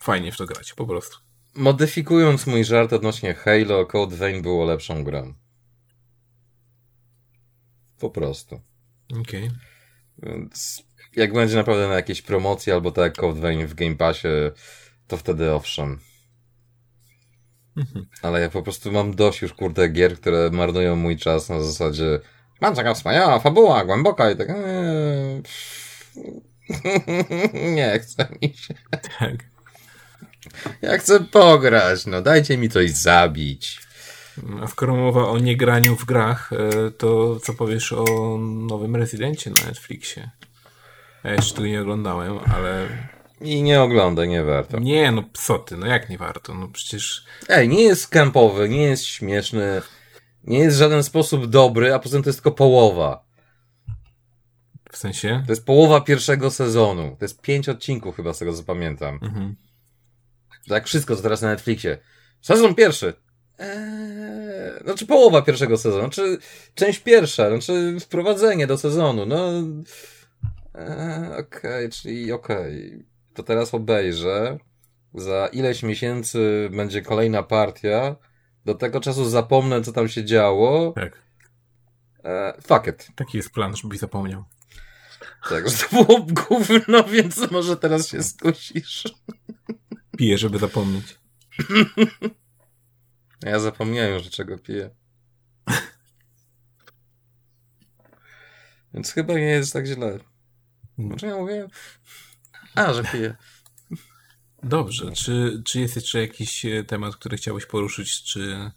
fajnie w to grać, po prostu. Modyfikując mój żart odnośnie Halo, Code Vein było lepszą grą. Po prostu. Okej. Okay. Więc jak będzie naprawdę na jakiejś promocji albo tak jak Code w Game Passie, to wtedy owszem. Mhm. Ale ja po prostu mam dość już kurde gier, które marnują mój czas na zasadzie mam taka wspaniała fabuła, głęboka i tak eee, nie chce mi się. Tak. Ja chcę pograć, no dajcie mi coś zabić. A skoro mowa o niegraniu w grach, e, to co powiesz o nowym Rezydencie na Netflixie? Ja jeszcze tu nie oglądałem, ale... I nie oglądaj, nie warto. Nie, no psoty, no jak nie warto? No przecież... Ej, nie jest kampowy, nie jest śmieszny, nie jest w żaden sposób dobry, a poza tym to jest tylko połowa. W sensie? To jest połowa pierwszego sezonu. To jest pięć odcinków chyba, z tego co pamiętam. Mhm. Tak wszystko, co teraz na Netflixie. Sezon pierwszy. Eee, znaczy połowa pierwszego sezonu, znaczy część pierwsza, znaczy wprowadzenie do sezonu, no eee, okej, okay, czyli okej. Okay. To teraz obejrzę. Za ileś miesięcy będzie kolejna partia. Do tego czasu zapomnę, co tam się działo. Tak. Eee, fuck it. Taki jest plan, żebyś zapomniał. Tak, że to było gówno, więc może teraz się skusisz. Piję, żeby zapomnieć. Ja zapomniałem, że czego piję. Więc chyba nie jest tak źle. Może ja mówię? A, że piję. Dobrze. Czy, czy jest jeszcze jakiś e, temat, który chciałbyś poruszyć, czy...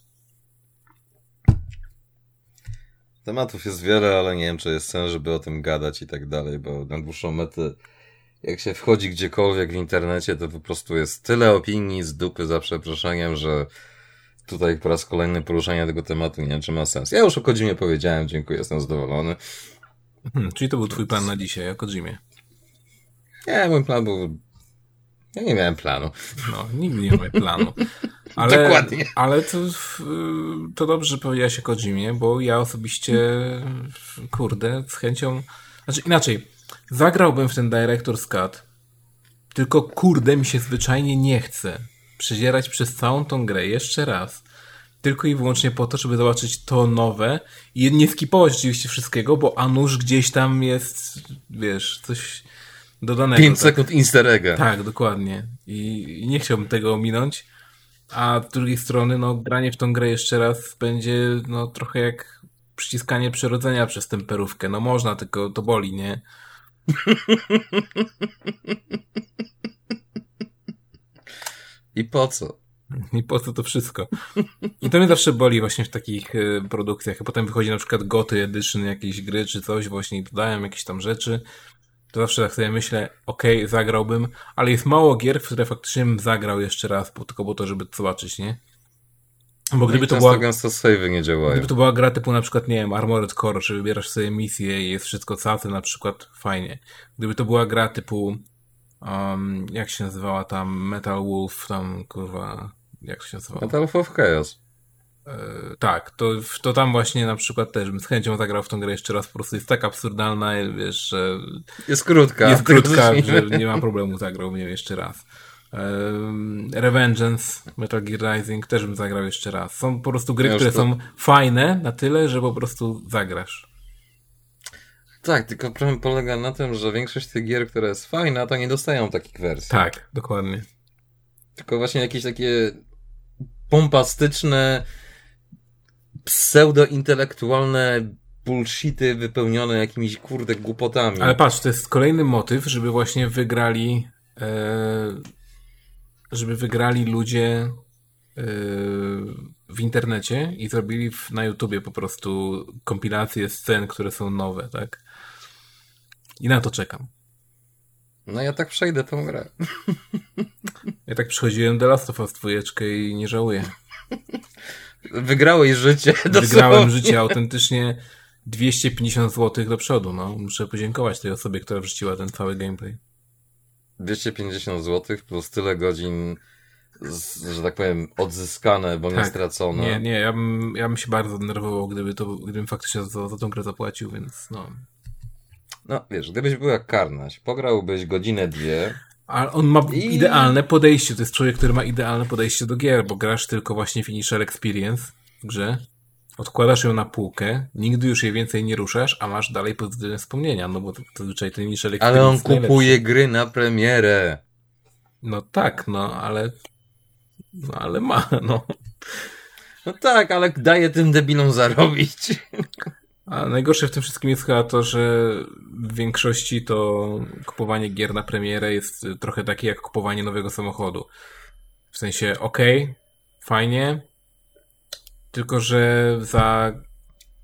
Tematów jest wiele, ale nie wiem, czy jest sens, żeby o tym gadać i tak dalej, bo na dłuższą metę jak się wchodzi gdziekolwiek w internecie, to po prostu jest tyle opinii z dupy za przeproszeniem, że tutaj po raz kolejny poruszanie tego tematu nie wiem, czy ma sens. Ja już o Kojimie powiedziałem, dziękuję, jestem zadowolony. Hmm, czyli to był twój plan na dzisiaj, o Kojimie? Nie, mój plan był... Ja nie miałem planu. No, nigdy nie mamy planu. Ale, Dokładnie. Ale to, to dobrze, że powiedziałeś o Kojimie, bo ja osobiście, kurde, z chęcią... Znaczy inaczej, Zagrałbym w ten Director's Cut, tylko kurde mi się zwyczajnie nie chce przedzierać przez całą tą grę jeszcze raz. Tylko i wyłącznie po to, żeby zobaczyć to nowe i nie skipować oczywiście wszystkiego, bo a nuż gdzieś tam jest, wiesz, coś dodanego. 5 tak? sekund easter egga. Tak, dokładnie. I, I nie chciałbym tego ominąć. A z drugiej strony, no, granie w tą grę jeszcze raz będzie, no, trochę jak przyciskanie przyrodzenia przez temperówkę. No można, tylko to boli, nie? I po co? I po co to wszystko? I to mnie zawsze boli właśnie w takich y, produkcjach. A potem wychodzi na przykład Goty Edition jakiejś gry czy coś, właśnie i dodają jakieś tam rzeczy. To zawsze tak sobie myślę, okej, okay, zagrałbym, ale jest mało gier, w które faktycznie bym zagrał jeszcze raz, po, tylko po to, żeby zobaczyć, nie? Bo no gdyby to była. Gęsto nie działają. Gdyby to była gra typu na przykład, nie wiem, Armored Core, że wybierasz sobie misję i jest wszystko całe, na przykład fajnie. Gdyby to była gra typu um, jak się nazywała tam Metal Wolf, tam kurwa, jak się nazywa? Metal of Chaos. E, tak, to, to tam właśnie na przykład też bym z chęcią zagrał w tą grę jeszcze raz, po prostu jest tak absurdalna, wiesz, że... Jest krótka. Jest krótka, że nie ma problemu, zagrał mnie jeszcze raz. Revengeance, Metal Gear Rising też bym zagrał jeszcze raz. Są po prostu gry, ja które to... są fajne na tyle, że po prostu zagrasz. Tak, tylko problem polega na tym, że większość tych gier, która jest fajna, to nie dostają takich wersji. Tak, dokładnie. Tylko właśnie jakieś takie pompastyczne, pseudo-intelektualne bullshity wypełnione jakimiś kurde głupotami. Ale patrz, to jest kolejny motyw, żeby właśnie wygrali e, żeby wygrali ludzie e, w internecie i zrobili na YouTubie po prostu kompilacje scen, które są nowe, tak? I na to czekam. No ja tak przejdę tą grę. Ja tak przychodziłem do Last of Us 2 i nie żałuję. Wygrałeś życie. Wygrałem życie autentycznie 250 zł do przodu. No. Muszę podziękować tej osobie, która wrzuciła ten cały gameplay. 250 zł plus tyle godzin, że tak powiem, odzyskane, bo tak. nie stracone. Nie, nie, ja bym, ja bym się bardzo denerwował, gdyby to, gdybym faktycznie za, za tą grę zapłacił, więc no. No, wiesz, gdybyś był jak Karnaś, pograłbyś godzinę, dwie. Ale on ma i... idealne podejście. To jest człowiek, który ma idealne podejście do gier, bo grasz tylko właśnie Finisher Experience w grze. Odkładasz ją na półkę, nigdy już jej więcej nie ruszasz, a masz dalej pozytywne wspomnienia, no bo zazwyczaj ten Finisher Experience Ale on kupuje najlepszy. gry na premierę. No tak, no ale... No ale ma, no. No tak, ale daje tym debilom zarobić. A najgorsze w tym wszystkim jest chyba to, że w większości to kupowanie gier na premierę jest trochę takie jak kupowanie nowego samochodu. W sensie, okej, okay, fajnie, tylko że za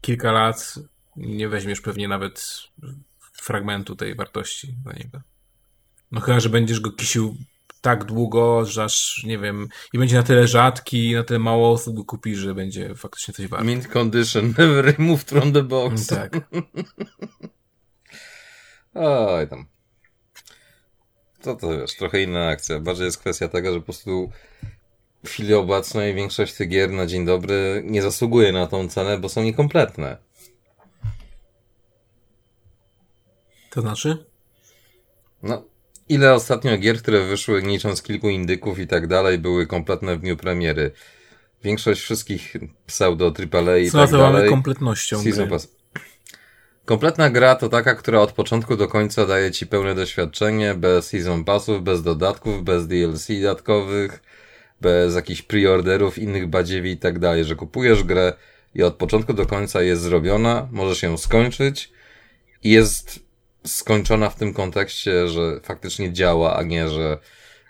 kilka lat nie weźmiesz pewnie nawet fragmentu tej wartości za niego. No chyba, że będziesz go kisił tak długo, że aż, nie wiem, i będzie na tyle rzadki, na tyle mało osób go kupi, że będzie faktycznie coś warte. Mint condition, never removed from the box. Tak. Oj tam. To to wiesz, trochę inna akcja. Bardziej jest kwestia tego, że po prostu w chwili obecnej większość tych gier na dzień dobry nie zasługuje na tą cenę, bo są niekompletne. To znaczy? No, Ile ostatnio gier, które wyszły licząc kilku indyków i tak dalej, były kompletne w dniu premiery? Większość wszystkich pseudo AAA i tak dalej. kompletnością gry. Pass. Kompletna gra to taka, która od początku do końca daje ci pełne doświadczenie, bez season passów, bez dodatków, bez DLC dodatkowych, bez jakichś preorderów, innych badziewi i tak dalej, że kupujesz grę i od początku do końca jest zrobiona, możesz ją skończyć i jest skończona w tym kontekście, że faktycznie działa, a nie, że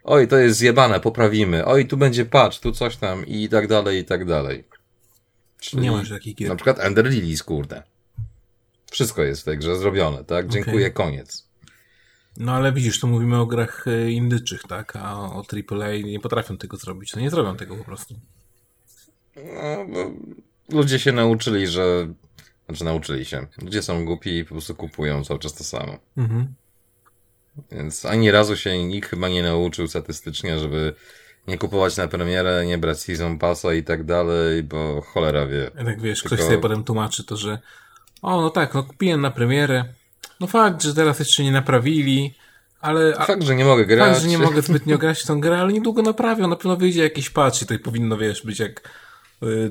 oj, to jest zjebane, poprawimy, oj, tu będzie patch, tu coś tam i tak dalej, i tak dalej. Czyli nie masz takich gier. Na przykład Ender Lilies, kurde. Wszystko jest w tej grze zrobione, tak? Dziękuję, okay. koniec. No ale widzisz, tu mówimy o grach e, indyczych, tak? A o AAA nie potrafią tego zrobić. No nie zrobią tego po prostu. No, ludzie się nauczyli, że znaczy nauczyli się. Ludzie są głupi i po prostu kupują cały czas to samo. Mhm. Więc ani razu się nikt chyba nie nauczył statystycznie, żeby nie kupować na premierę, nie brać season passa i tak dalej, bo cholera wie. Ja tak wiesz, Tylko... ktoś sobie potem tłumaczy to, że o, no tak, no kupiłem na premierę. No fakt, że teraz jeszcze nie naprawili, ale... Fakt, że nie mogę grać. Fakt, że nie mogę zbytnio grać w tą grę, ale niedługo naprawią. Na pewno wyjdzie jakiś patch i to powinno, wiesz, być jak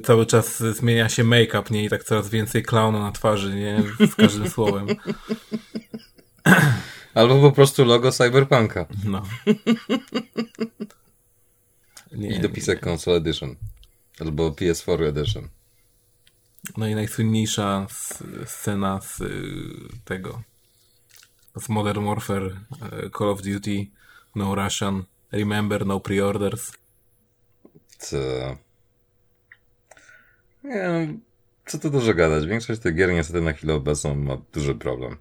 cały czas zmienia się make-up, nie? I tak coraz więcej klauna na twarzy, nie? Z każdym słowem. Albo po prostu logo Cyberpunka. No. Nie, I dopisek nie. Console Edition. Albo PS4 Edition. No i najsłynniejsza scena z y, tego z Modern Warfare y, Call of Duty No Russian Remember No Preorders. Co? Nie, co tu dużo gadać. Większość tych gier niestety na chwilę obecną ma duży problem.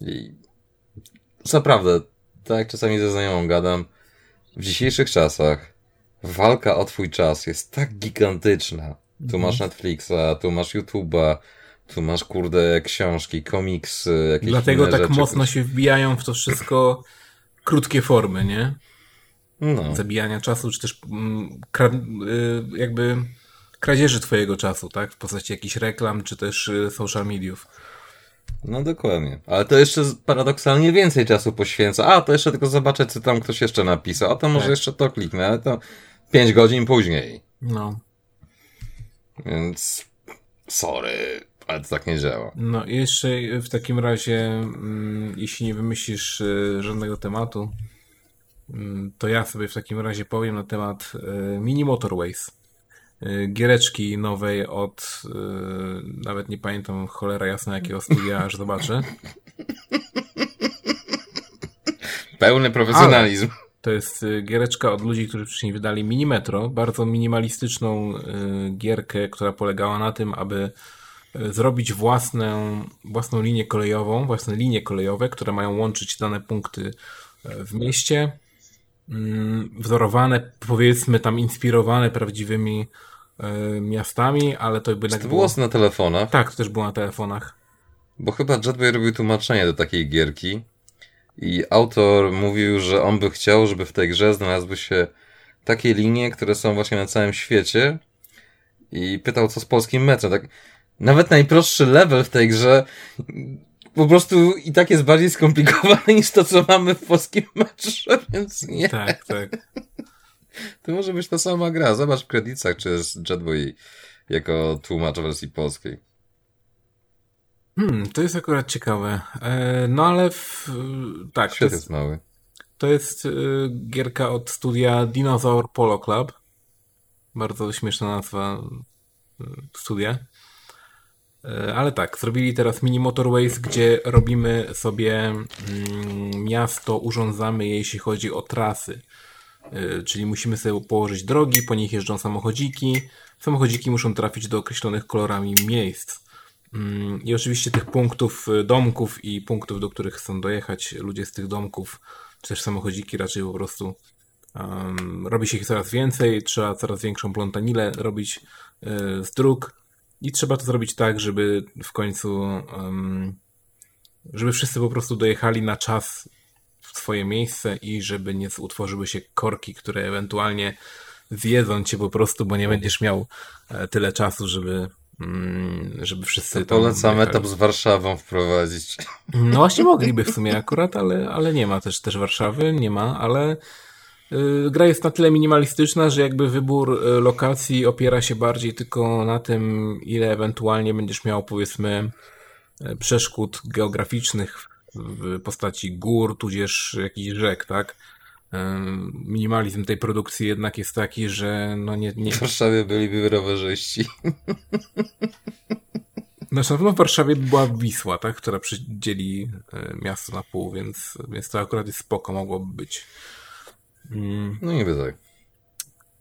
I naprawdę, tak jak czasami ze znajomą gadam, w dzisiejszych czasach walka o twój czas jest tak gigantyczna. Tu mhm. masz Netflixa, tu masz YouTube'a, tu masz kurde książki, komiksy, jakieś Dlatego tak rzeczy. mocno się wbijają w to wszystko krótkie formy, nie? No. Zabijania czasu, czy też mm, y, jakby kradzieży twojego czasu, tak? W postaci jakichś reklam, czy też y, social mediów. No dokładnie. Ale to jeszcze paradoksalnie więcej czasu poświęca. A, to jeszcze tylko zobaczę, co tam ktoś jeszcze napisał. A to może tak. jeszcze to kliknę, ale to 5 godzin później. No. Więc sorry, ale to tak nie działa. No i jeszcze w takim razie, mm, jeśli nie wymyślisz y, żadnego tematu, mm, to ja sobie w takim razie powiem na temat y, Mini Motorways. Y, giereczki nowej od y, nawet nie pamiętam cholera jasna jakiego studia, aż zobaczę. Pełny profesjonalizm. Ale to jest y, giereczka od ludzi, którzy wcześniej wydali Minimetro, bardzo minimalistyczną gierkę, która polegała na tym, aby zrobić własną, własną linię kolejową, własne linie kolejowe, które mają łączyć dane punkty w mieście mm, wzorowane, powiedzmy tam inspirowane prawdziwymi miastami, ale to by tak to było... na telefonach? Tak, to też było na telefonach. Bo chyba Jetway robił tłumaczenie do takiej gierki i autor mówił, że on by chciał, żeby w tej grze znalazły się takie linie, które są właśnie na całym świecie i pytał, co z polskim metrem. Tak, nawet najprostszy level w tej grze po prostu i tak jest bardziej skomplikowany niż to, co mamy w polskim metrze, więc nie. Tak, tak. To może być ta sama gra. Zobacz w kredytach, czy jest Jetboy jako tłumacz wersji polskiej. Hmm, to jest akurat ciekawe. E, no ale w, tak. Świat jest, jest, mały. To jest y, gierka od studia Dinosaur Polo Club. Bardzo śmieszna nazwa y, studia. E, ale tak, zrobili teraz mini motorways, gdzie robimy sobie mm, miasto, urządzamy je, jeśli chodzi o trasy. Y, czyli musimy sobie położyć drogi, po nich jeżdżą samochodziki. Samochodziki muszą trafić do określonych kolorami miejsc. Mm, I oczywiście tych punktów, y, domków i punktów, do których chcą dojechać ludzie z tych domków, czy też samochodziki raczej po prostu um, robi się ich coraz więcej, trzeba coraz większą plątanilę robić y, z dróg i trzeba to zrobić tak, żeby w końcu um, żeby wszyscy po prostu dojechali na czas swoje miejsce i żeby nie utworzyły się korki, które ewentualnie zjedzą cię po prostu, bo nie będziesz miał e, tyle czasu, żeby mm, żeby wszyscy to polecam etap z Warszawą wprowadzić. No właśnie mogliby w sumie akurat, ale, ale nie ma też, też Warszawy, nie ma, ale y, gra jest na tyle minimalistyczna, że jakby wybór y, lokacji opiera się bardziej tylko na tym, ile ewentualnie będziesz miał powiedzmy e, przeszkód geograficznych w postaci gór, tudzież jakichś rzek, tak? Minimalizm tej produkcji jednak jest taki, że no nie... nie... W Warszawie byliby rowerzyści. Na pewno w Warszawie była Wisła, tak? która przydzieli e, miasto na pół, więc, więc to akurat jest spoko, mogłoby być. Mm. No niby tak.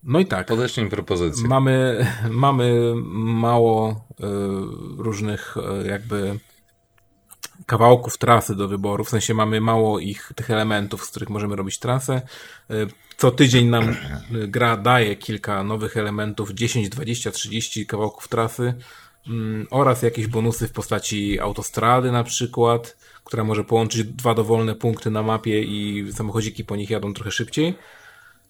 No i tak. Podeślij propozycję. Mamy, mamy mało y, różnych y, jakby kawałków trasy do wyboru, w sensie mamy mało ich, tych elementów, z których możemy robić trasę. E, co tydzień nam e, gra daje kilka nowych elementów, 10, 20, 30 kawałków trasy mm, oraz jakieś bonusy w postaci autostrady na przykład, która może połączyć dwa dowolne punkty na mapie i samochodziki po nich jadą trochę szybciej.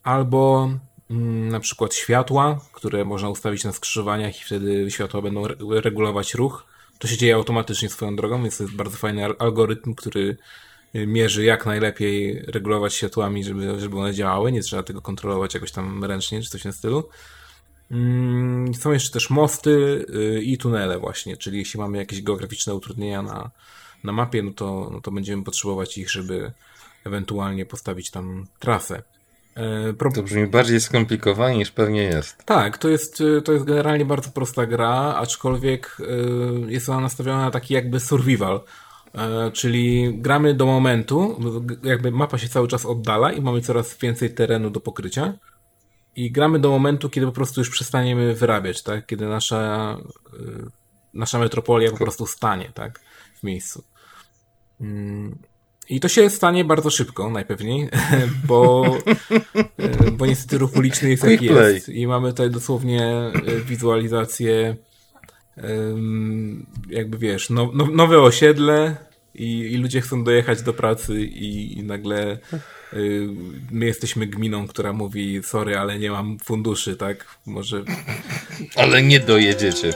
Albo mm, na przykład światła, które można ustawić na skrzyżowaniach i wtedy światła będą regulować ruch to się dzieje automatycznie swoją drogą, więc to jest bardzo fajny algorytm, który y, mierzy jak najlepiej regulować światłami, żeby, żeby one działały. Nie trzeba tego kontrolować jakoś tam ręcznie, czy coś tym stylu. Mm, są jeszcze też mosty y, i tunele właśnie, czyli jeśli mamy jakieś geograficzne utrudnienia na, na mapie, no to, no to będziemy potrzebować ich, żeby ewentualnie postawić tam trasę. E, pro... To brzmi bardziej skomplikowanie niż pewnie jest. Tak, to jest, e, to jest generalnie bardzo prosta gra, aczkolwiek e, jest ona nastawiona na taki jakby survival. Czyli gramy do momentu, jakby mapa się cały czas oddala i mamy coraz więcej terenu do pokrycia. I gramy do momentu, kiedy po prostu już przestaniemy wyrabiać, tak? Kiedy nasza, nasza metropolia po prostu stanie, tak? W miejscu. I to się stanie bardzo szybko, najpewniej, bo, e, bo niestety ruch uliczny jest jak jest. I mamy tutaj dosłownie e, wizualizację jakby wiesz, no, no, nowe osiedle i, i ludzie chcą dojechać do pracy i, i nagle y, my jesteśmy gminą, która mówi sorry, ale nie mam funduszy, tak? Może... Ale nie dojedziecie.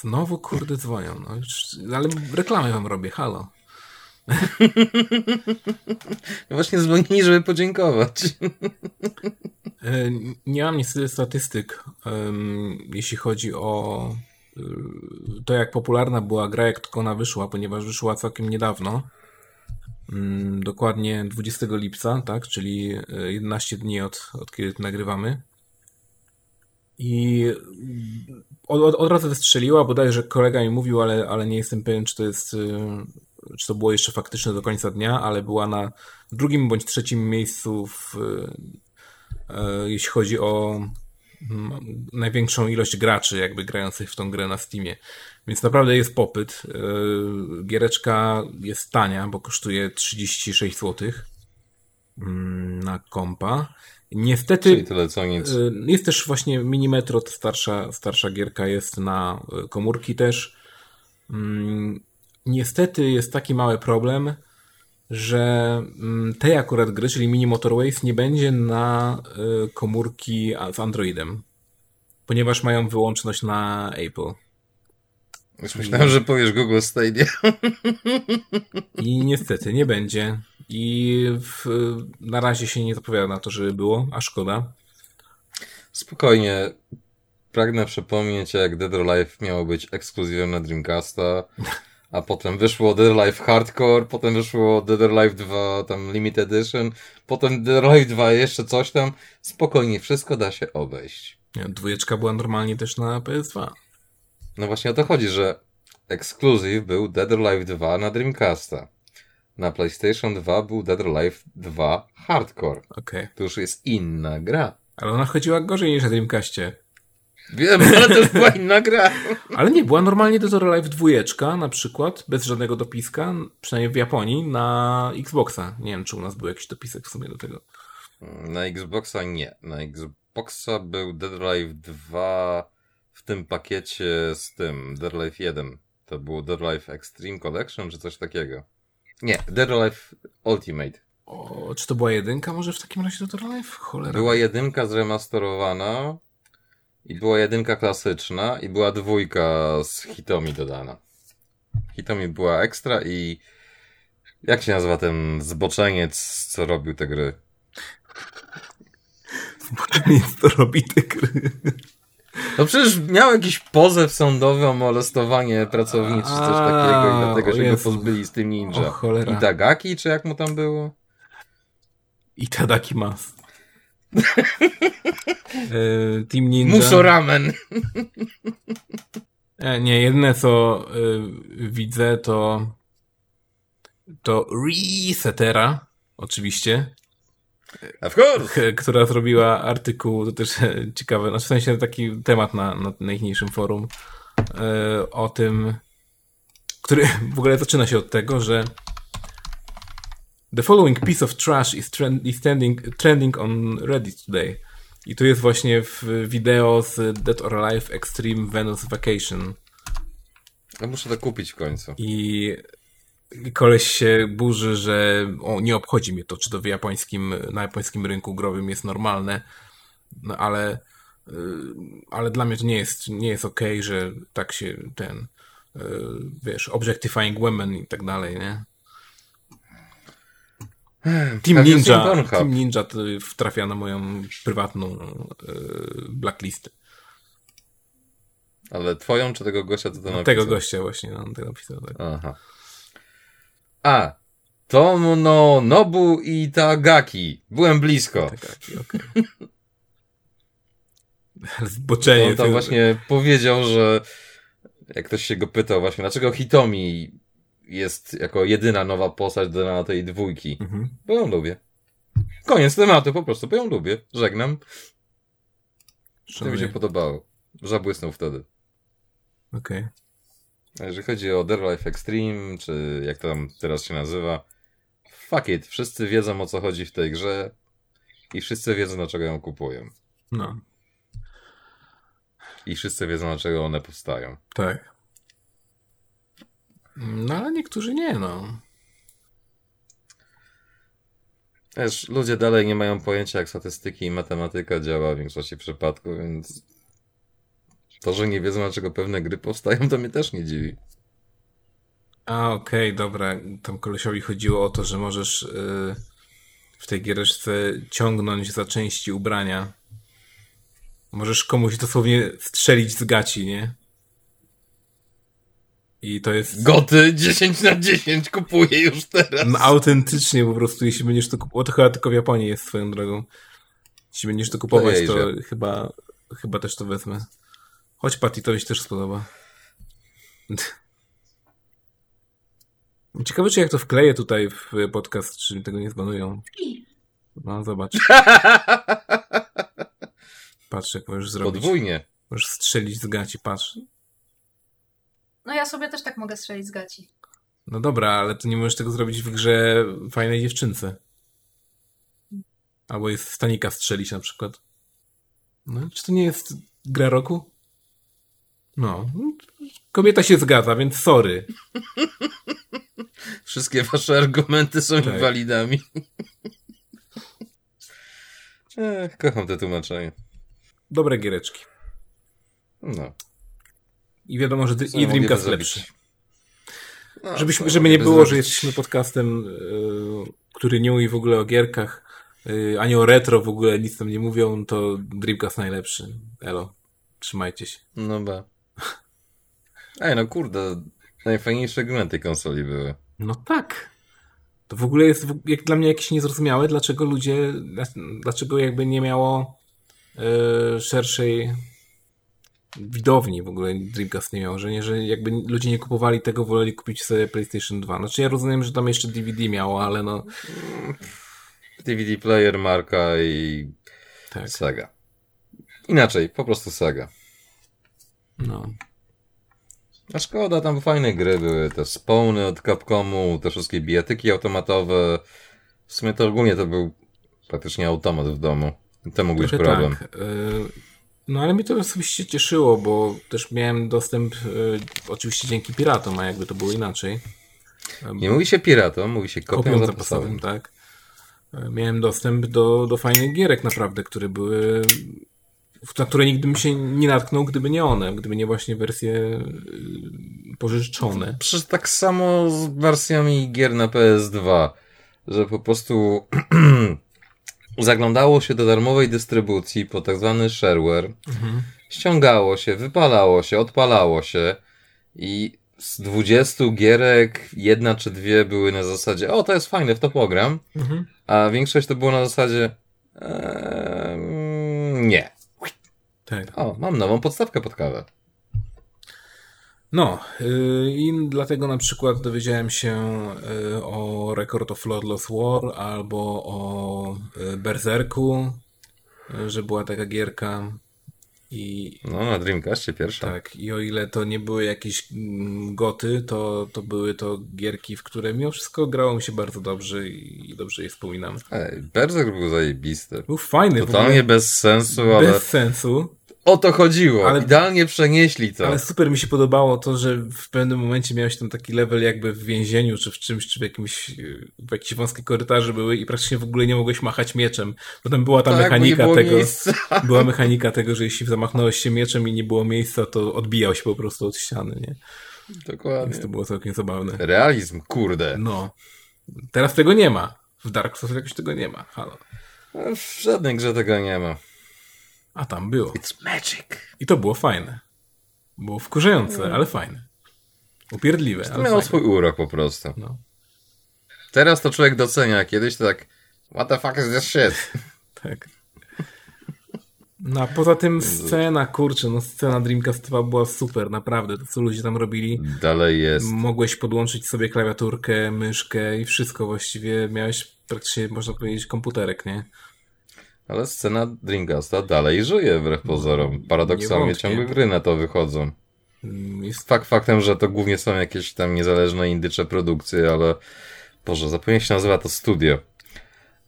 Znowu kurde dzwonią. No już, ale reklamę wam robię, halo. Właśnie dzwonili, żeby podziękować. E, nie mam niestety statystyk, jeśli chodzi o y, to, jak popularna była gra, jak tylko ona wyszła, ponieważ wyszła całkiem niedawno. Mm, dokładnie 20 lipca, tak, czyli 11 e, dni od, od kiedy nagrywamy. I od, od, od razu wystrzeliła, bodajże kolega mi mówił, ale, ale nie jestem pewien, czy to jest, czy to było jeszcze faktyczne do końca dnia, ale była na drugim bądź trzecim miejscu, w, e, jeśli chodzi o mm, największą ilość graczy, jakby grających w tą grę na Steamie. Więc naprawdę jest popyt. E, giereczka jest tania, bo kosztuje 36 zł mm, na kompa. Niestety. Czyli tyle co nic. Jest też właśnie Minimetrot, starsza, starsza gierka jest na komórki też. Niestety jest taki mały problem, że mm, tej akurat gry, czyli Mini Motorways, nie będzie na y, komórki z Androidem, ponieważ mają wyłączność na Apple. Już myślałem, że powiesz Google Stadia. I niestety nie będzie. I w, na razie się nie zapowiada na to, żeby było, a szkoda. Spokojnie. Pragnę przypomnieć, jak Dead or Alive miało być ekskluzywem na Dreamcasta, a potem wyszło Dead Alive Hardcore, potem wyszło Dead Alive 2 tam Limited Edition, potem Dead Alive 2 jeszcze coś tam. Spokojnie, wszystko da się obejść. Dwójeczka była normalnie też na PS2. No właśnie o to chodzi, że ekskluzyw był Dead Alive 2 na Dreamcasta. Na PlayStation 2 był Dead Alive 2 Hardcore. Okay. To już jest inna gra. Ale ona chodziła gorzej niż na Dreamcastie. Wiem, ale to była inna gra. ale nie, była normalnie Dead or Alive 2 na przykład, bez żadnego dopiska, przynajmniej w Japonii, na Xboxa. Nie wiem, czy u nas był jakiś dopisek w sumie do tego. Na Xboxa nie. Na Xboxa był Dead or Alive 2 w tym pakiecie z tym, Dead or Alive 1. To było Dead or Alive Extreme Collection, czy coś takiego. Nie, Dead or Alive Ultimate. O, czy to była jedynka może w takim razie Dead or Alive? Cholera. Była jedynka zremasterowana i była jedynka klasyczna i była dwójka z Hitomi dodana. Hitomi była ekstra i jak się nazywa ten zboczeniec, co robił te gry? Zboczeniec, co robi te gry. No przecież miał jakiś pozew sądowy o molestowanie pracownicy, czy coś takiego i dlatego się go pozbyli z tym ninja. Itagaki, czy jak mu tam było? Itadaki Mas. E, Team Ninja. Muso Ramen. e, nie, jedyne co e, widzę to to Resetera, oczywiście. Of course! Która zrobiła artykuł, to też ciekawe, no w sensie taki temat na, na najchniejszym forum o tym, który w ogóle zaczyna się od tego, że The following piece of trash is, trend, is trending, trending on Reddit today. I tu jest właśnie w wideo z Dead or Alive Extreme Venus Vacation. Ja muszę to kupić w końcu. I koleś się burzy, że o, nie obchodzi mnie to, czy to w japońskim, na japońskim rynku growym jest normalne, no ale, y, ale dla mnie to nie jest, nie jest okej, okay, że tak się ten, y, wiesz, objectifying women i tak dalej, nie? Team Ninja, Team Ninja trafia na moją prywatną y, blacklistę. Ale twoją czy tego gościa, co to napisał? Tego gościa właśnie, no, tego napisał. Tak. Aha. A, Tomo Nobu i Tagaki. Byłem blisko. Tagaki, okej. Okay. Zboczenie. On tam właśnie powiedział, że jak ktoś się go pytał właśnie, dlaczego Hitomi jest jako jedyna nowa postać do tej dwójki. Mhm. Bo ją lubię. Koniec tematu, po prostu, bo ją lubię. Żegnam. To mi się podobało. Zabłysnął wtedy. Okej. Okay. A jeżeli chodzi o Dead Life Extreme, czy jak to tam teraz się nazywa, fuck it, wszyscy wiedzą o co chodzi w tej grze i wszyscy wiedzą dlaczego ją kupują. No. I wszyscy wiedzą dlaczego one powstają. Tak. No ale niektórzy nie, no. Wiesz, ludzie dalej nie mają pojęcia, jak statystyki i matematyka działa w większości przypadków, więc to, że nie wiedzą, dlaczego pewne gry powstają, to mnie też nie dziwi. A, okej, okay, dobra. Tam kolesiowi chodziło o to, że możesz yy, w tej giereczce ciągnąć za części ubrania. Możesz komuś dosłownie strzelić z gaci, nie? I to jest... Goty 10 na 10 kupuję już teraz. No, autentycznie po prostu, jeśli będziesz to kupować, to chyba tylko w Japonii jest swoją drogą. Jeśli będziesz to kupować, to, to chyba, chyba też to wezmę. Chodź Patty, to mi się też spodoba. Ciekawe, czy jak to wkleję tutaj w podcast, czy tego nie zbanują. No, zobacz. Patrz, jak możesz zrobić. Podwójnie. Możesz strzelić z gaci, patrz. No ja sobie też tak mogę strzelić z gaci. No dobra, ale to nie możesz tego zrobić w grze fajnej dziewczynce. Albo jest stanika strzelić na przykład. No, czy to nie jest gra roku? No. Kobieta się zgadza, więc sorry. Wszystkie wasze argumenty są tak. inwalidami. Ech, kocham te tłumaczenie. Dobre giereczki. No. I wiadomo, że i Dreamcast lepszy. No, Żebyśmy, żeby nie było, zrobić. że jesteśmy podcastem, yy, który nie mówi w ogóle o gierkach, yy, ani o retro w ogóle, nic tam nie mówią, to Dreamcast najlepszy. Elo, trzymajcie się. No ba. Ej, no kurde, najfajniejsze gry tej konsoli były. No tak. To w ogóle jest jak dla mnie jakieś niezrozumiałe, dlaczego ludzie, dlaczego jakby nie miało yy, szerszej widowni w ogóle Dreamcast nie miał, że nie, że jakby ludzie nie kupowali tego, woleli kupić sobie PlayStation 2. Znaczy ja rozumiem, że tam jeszcze DVD miało, ale no... DVD player, marka i tak. Sega. Inaczej, po prostu Sega. No. A szkoda, tam fajne gry były, te Spawny od Capcomu, te wszystkie bijatyki automatowe. W sumie to ogólnie to był praktycznie automat w domu. To mógł być problem. Tak. No ale mnie to osobiście cieszyło, bo też miałem dostęp y, oczywiście dzięki piratom, a jakby to było inaczej. Nie mówi się piratom, mówi się kopią, kopią zapasowym. zapasowym. tak. Miałem dostęp do, do fajnych gierek naprawdę, które były na które nigdy bym się nie natknął, gdyby nie one, gdyby nie właśnie wersje pożyczone. Przecież tak samo z wersjami gier na PS2, że po prostu zaglądało się do darmowej dystrybucji po tak zwany shareware, mhm. ściągało się, wypalało się, odpalało się i z 20 gierek jedna czy dwie były na zasadzie o, to jest fajne, w to pogram, mhm. a większość to było na zasadzie ee, nie. Tak. O, mam nową podstawkę pod kawę. No, yy, i dlatego na przykład dowiedziałem się yy, o Record of Lordless War albo o yy, Berserku, y, że była taka gierka. I, no, na Dreamcastie pierwsza. Tak, i o ile to nie były jakieś mm, goty, to, to były to gierki, w które mimo wszystko grało mi się bardzo dobrze i, i dobrze je wspominam. Ej, Berserk był zajebisty. Był fajny. Totalnie bez sensu, ale... Bez sensu. O to chodziło. Ale, Idealnie przenieśli to. Ale super mi się podobało to, że w pewnym momencie miałeś tam taki level jakby w więzieniu, czy w czymś, czy w jakimś, w jakiejś wąskiej korytarze były i praktycznie w ogóle nie mogłeś machać mieczem. Potem była ta tak, mechanika tego, miejsca. była mechanika tego, że jeśli zamachnąłeś się mieczem i nie było miejsca, to odbijał się po prostu od ściany, nie? Dokładnie. Więc to było całkiem zabawne. Realizm, kurde. No. Teraz tego nie ma. W Dark Souls jakoś tego nie ma. Halo. W żadnej grze tego nie ma. A tam było. It's magic. I to było fajne. Było wkurzające, mm. ale fajne. Upierdliwe, to ale miało fajne. swój urok po prostu. No. Teraz to człowiek docenia, kiedyś to tak what the fuck is this shit? tak. No a poza tym scena, kurczę, no scena Dreamcastowa była super, naprawdę. To co ludzie tam robili. Dalej jest. Mogłeś podłączyć sobie klawiaturkę, myszkę i wszystko właściwie. Miałeś praktycznie, można powiedzieć, komputerek, nie? Ale scena Dreamcasta dalej żyje wbrew pozorom. Paradoksalnie ciągle gry na to wychodzą. Mm, jest fakt faktem, że to głównie są jakieś tam niezależne indycze produkcje, ale Boże, zapomniałem się nazywa to studio.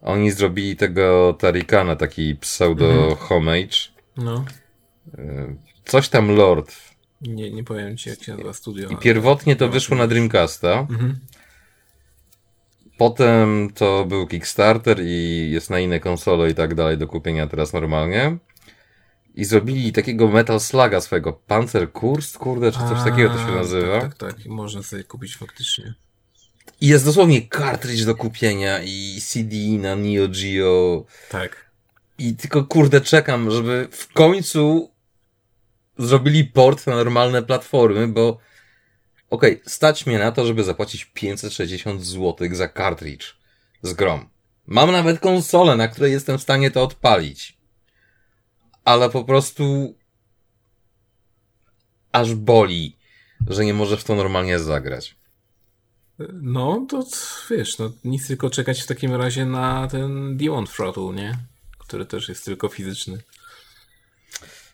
Oni zrobili tego Tarikana, taki pseudo mhm. homage. No. Y, coś tam Lord. Nie, nie powiem ci, jak się nazywa studio. I pierwotnie to wyszło na Dreamcasta. Mhm. Potem to był Kickstarter i jest na inne konsole i tak dalej do kupienia teraz normalnie. I zrobili takiego Metal Sluga swojego, Panzerkurst, kurde, czy coś A, takiego to się nazywa. Tak, tak, tak. Można sobie kupić faktycznie. I jest dosłownie cartridge do kupienia i CD na Neo Geo. Tak. I tylko kurde czekam, żeby w końcu zrobili port na normalne platformy, bo okej, okay, stać mnie na to, żeby zapłacić 560 zł za cartridge z grom. Mam nawet konsolę, na której jestem w stanie to odpalić. Ale po prostu aż boli, że nie możesz w to normalnie zagrać. No, to wiesz, no nic tylko czekać w takim razie na ten Diamond Throttle, nie? Który też jest tylko fizyczny.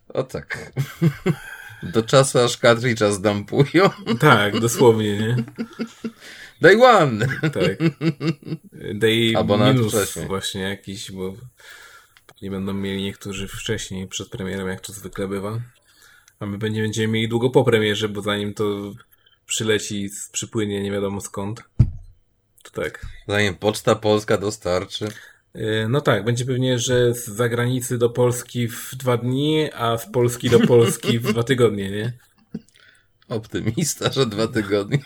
O tak. Do czasu aż cartridge'a zdampują. Tak, dosłownie, nie? Day one! Tak. Day Albo minus wcześniej. właśnie jakiś, bo nie będą mieli niektórzy wcześniej przed premierą, jak to zwykle bywa. A my nie będziemy mieli długo po premierze, bo zanim to przyleci, przypłynie nie wiadomo skąd. To tak. Zanim Poczta Polska dostarczy. No tak, będzie pewnie, że z zagranicy do Polski w dwa dni, a z Polski do Polski w dwa tygodnie, nie? Optymista, że dwa tygodnie.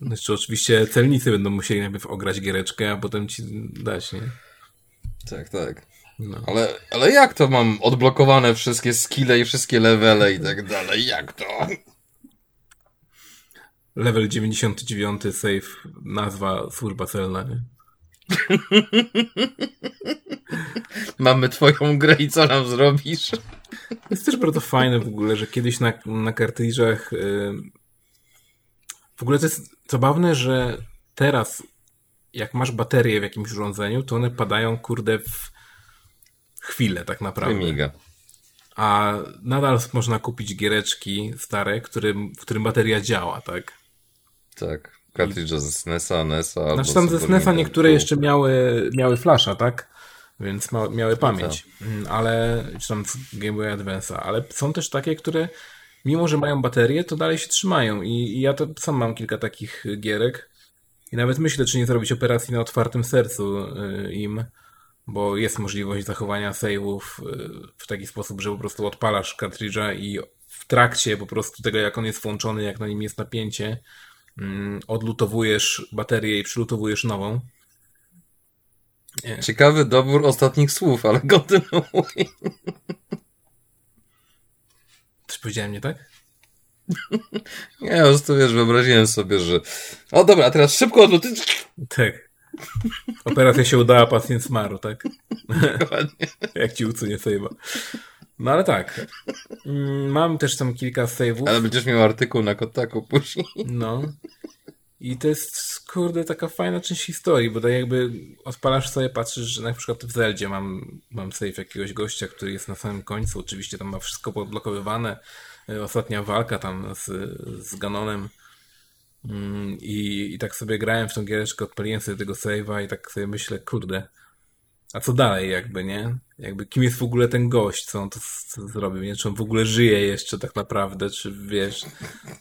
Znaczy oczywiście celnicy będą musieli najpierw ograć giereczkę, a potem ci dać, nie? Tak, tak. No. Ale, ale jak to mam odblokowane wszystkie skille i wszystkie levele i tak dalej? Jak to? Level 99 save, nazwa służba celna, nie? Mamy twoją grę i co nam zrobisz? Jest też bardzo fajne w ogóle, że kiedyś na, na kartridżach yy... w ogóle to jest zabawne, że teraz jak masz baterię w jakimś urządzeniu, to one padają kurde w chwilę tak naprawdę. Wymiga. A nadal można kupić giereczki stare, którym, w którym bateria działa, tak? Tak. Kartridże ze SNESa, NESa. Znaczy tam ze SNESa niektóre jeszcze miały, miały flasha, tak? Więc ma, miały pamięć. No ale, czy tam Game Boy Advance'a, ale są też takie, które mimo, że mają baterię, to dalej się trzymają. I, I, ja to sam mam kilka takich gierek. I nawet myślę, czy nie zrobić operacji na otwartym sercu y, im, bo jest możliwość zachowania save'ów y, w taki sposób, że po prostu odpalasz kartridża i w trakcie po prostu tego, jak on jest włączony, jak na nim jest napięcie, odlutowujesz baterię i przylutowujesz nową. Nie. Ciekawy dobór ostatnich słów, ale kontynuuj. Coś powiedziałem nie tak? Nie, po prostu wiesz, wyobraziłem sobie, że o dobra, a teraz szybko odlutuj. Tak. Operacja się udała, pacjent zmarł, tak? Dokładnie. Jak ci ucunie save'a. No ale tak. Mam też tam kilka save'ów. Ale będziesz miał artykuł na Kotaku później. No. I to jest, kurde, taka fajna część historii, bo tak jakby odpalasz sobie, patrzysz, że na przykład w Zeldzie mam, mam save jakiegoś gościa, który jest na samym końcu, oczywiście tam ma wszystko podblokowywane, ostatnia walka tam z, z Ganonem i, i tak sobie grałem w tą giereczkę, odpaliłem sobie tego save'a i tak sobie myślę, kurde, a co dalej jakby, nie? Jakby kim jest w ogóle ten gość, co on to zrobił, nie? Czy on w ogóle żyje jeszcze tak naprawdę, czy wiesz...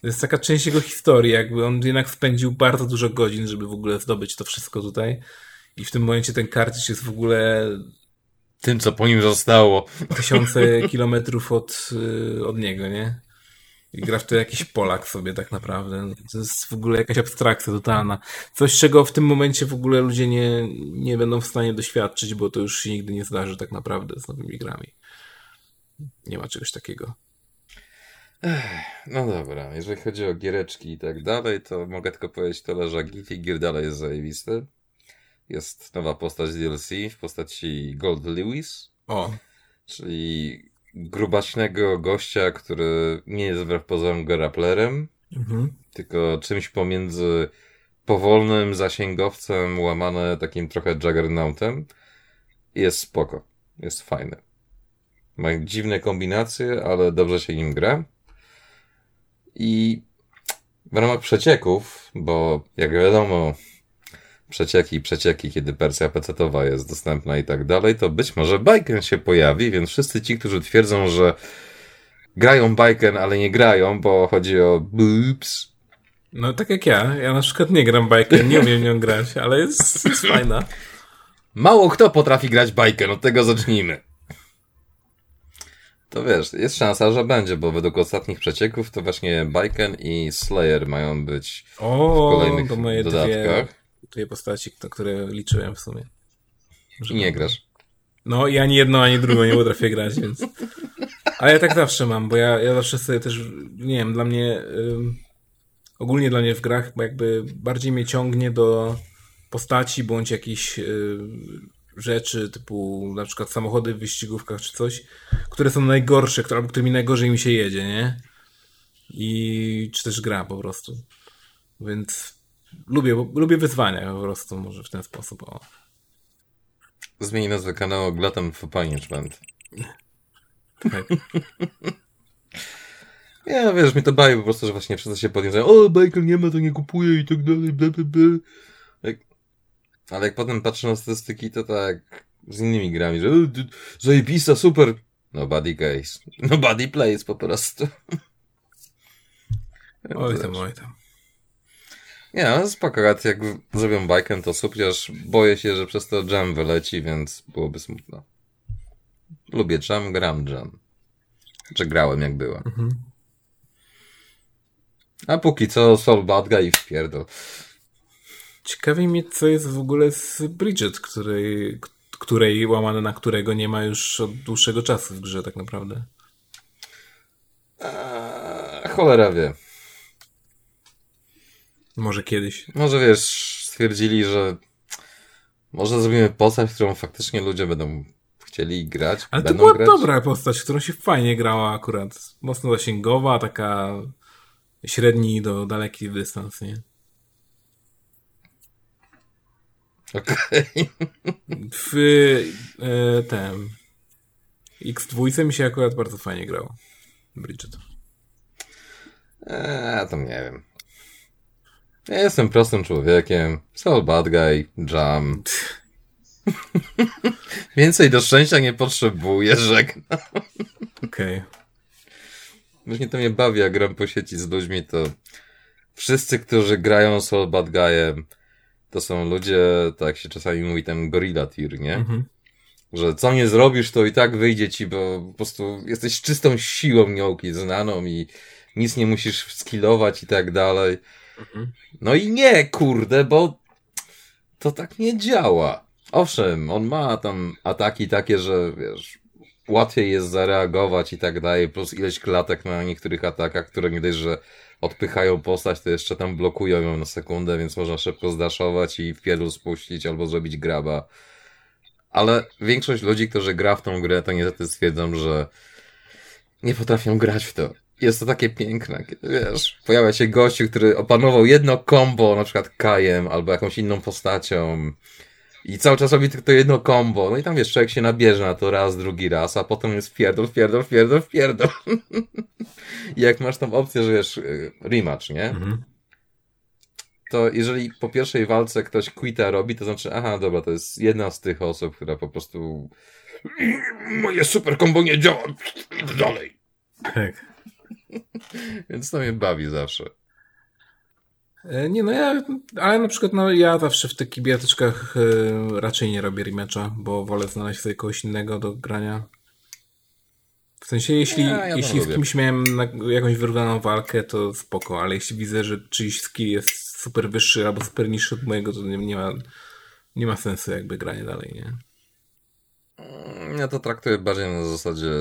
To jest taka część jego historii, jakby on jednak spędził bardzo dużo godzin, żeby w ogóle zdobyć to wszystko tutaj i w tym momencie ten kartridż jest w ogóle... Tym, co po nim zostało. Tysiące kilometrów od, od niego, nie? I gra w to jakiś Polak sobie tak naprawdę. To jest w ogóle jakaś abstrakcja totalna. Coś, czego w tym momencie w ogóle ludzie nie, nie będą w stanie doświadczyć, bo to już się nigdy nie zdarzy tak naprawdę z nowymi grami. Nie ma czegoś takiego. No dobra, jeżeli chodzi o giereczki i tak dalej, to mogę tylko powiedzieć tyle, że Guilty Gear dalej jest zajebisty. Jest nowa postać DLC w postaci Gold Lewis. O. Czyli grubaśnego gościa, który nie jest wbrew pozorom grapplerem, mhm. tylko czymś pomiędzy powolnym zasięgowcem, łamane takim trochę juggernautem. Jest spoko. Jest fajny. Ma dziwne kombinacje, ale dobrze się nim gra. I w ramach przecieków, bo jak wiadomo, przecieki, przecieki, kiedy wersja PC-towa jest dostępna i tak dalej, to być może Bajken się pojawi, więc wszyscy ci, którzy twierdzą, że grają Bajken, ale nie grają, bo chodzi o boobs, No tak jak ja. Ja na przykład nie gram bajkę, nie umiem nią grać, ale jest, jest fajna. Mało kto potrafi grać bajkę, od tego zacznijmy. To wiesz, jest szansa, że będzie, bo według ostatnich przecieków to właśnie Bajken i Slayer mają być o, w kolejnych to moje dodatkach. Dwie, dwie postaci, na które liczyłem w sumie. Że I nie grasz. No i ani jedną, ani drugą nie potrafię grać, więc... Ale ja tak zawsze mam, bo ja, ja zawsze sobie też, nie wiem, dla mnie... ogólnie dla mnie w grach jakby bardziej mnie ciągnie do postaci bądź jakichś rzeczy, typu na przykład samochody w wyścigówkach czy coś, które są najgorsze, albo którymi najgorzej mi się jedzie, nie? I czy też gra po prostu. Więc lubię, lubię wyzwania po prostu, może w ten sposób. O. Zmieni nazwę kanału Glutton for Punishment. Tak. Ja, wiesz, mi to bawi po prostu, że właśnie wszyscy się podniecają, o, Michael nie ma, to nie kupuje i tak dalej, bla, bla, bla. Ale jak potem patrzę na statystyki, to tak z innymi grami, że zajebista, super. Nobody case. Nobody plays po prostu. Oj tam, oj tam. Nie, no spoko, jak zrobią bajkę, to super, aż boję się, że przez to jam wyleci, więc byłoby smutno. Lubię jam, gram jam. Czy grałem jak byłem. Mhm. A póki co Soul Bad Guy i wpierdol. Ciekawi mnie, co jest w ogóle z Bridget, której, której łamane na którego nie ma już od dłuższego czasu w grze tak naprawdę. Eee, cholera wie. Może kiedyś. Może wiesz, stwierdzili, że może zrobimy postać, którą faktycznie ludzie będą chcieli grać. Ale to była grać. dobra postać, którą się fajnie grała akurat. Mocno zasięgowa, taka średni do daleki dystans, nie? Okej. Okay. W e, tym X2 mi się akurat bardzo fajnie grało. Bridget. Eee, to nie wiem. Ja jestem prostym człowiekiem. Soul bad guy, jam. Więcej do szczęścia nie potrzebuję, żegnam. Okej. Okay. Właśnie to mnie bawi, jak gram po sieci z ludźmi, to wszyscy, którzy grają Soul Bad Guyem, to są ludzie, tak się czasami mówi, ten gorilla tier, nie? Mhm. Że co nie zrobisz, to i tak wyjdzie ci, bo po prostu jesteś czystą siłą niołki znaną i nic nie musisz skillować i tak dalej. Mhm. No i nie, kurde, bo to tak nie działa. Owszem, on ma tam ataki takie, że wiesz, łatwiej jest zareagować i tak dalej, plus ileś klatek na niektórych atakach, które nie dość, że odpychają postać, to jeszcze tam blokują ją na sekundę, więc można szybko zdaszować i w pielu spuścić albo zrobić graba. Ale większość ludzi, którzy gra w tą grę, to niestety stwierdzą, że nie potrafią grać w to. Jest to takie piękne, kiedy wiesz, pojawia się gościu, który opanował jedno combo, na przykład Kajem albo jakąś inną postacią i cały czas robi tylko jedno combo. No i tam wiesz, człowiek się nabierze na to raz, drugi raz, a potem jest pierdol, pierdol, pierdol, pierdol. I jak masz tam opcję, że wiesz, y, rematch, nie? Mhm. To jeżeli po pierwszej walce ktoś quita robi, to znaczy, aha, dobra, to jest jedna z tych osób, która po prostu moje super combo nie działa, dalej. Tak. Więc to mnie bawi zawsze. E, nie, no ja, ale na przykład no ja zawsze w takich bijatyczkach y, raczej nie robię rematcha, bo wolę znaleźć sobie kogoś innego do grania. W sensie, jeśli, ja, ja jeśli z kimś miałem jakąś wyrównaną walkę, to spoko, ale jeśli widzę, że czyjś skill jest super wyższy albo super niższy od mojego, to nie, nie, ma, nie ma sensu jakby granie dalej, nie? Ja to traktuję bardziej na zasadzie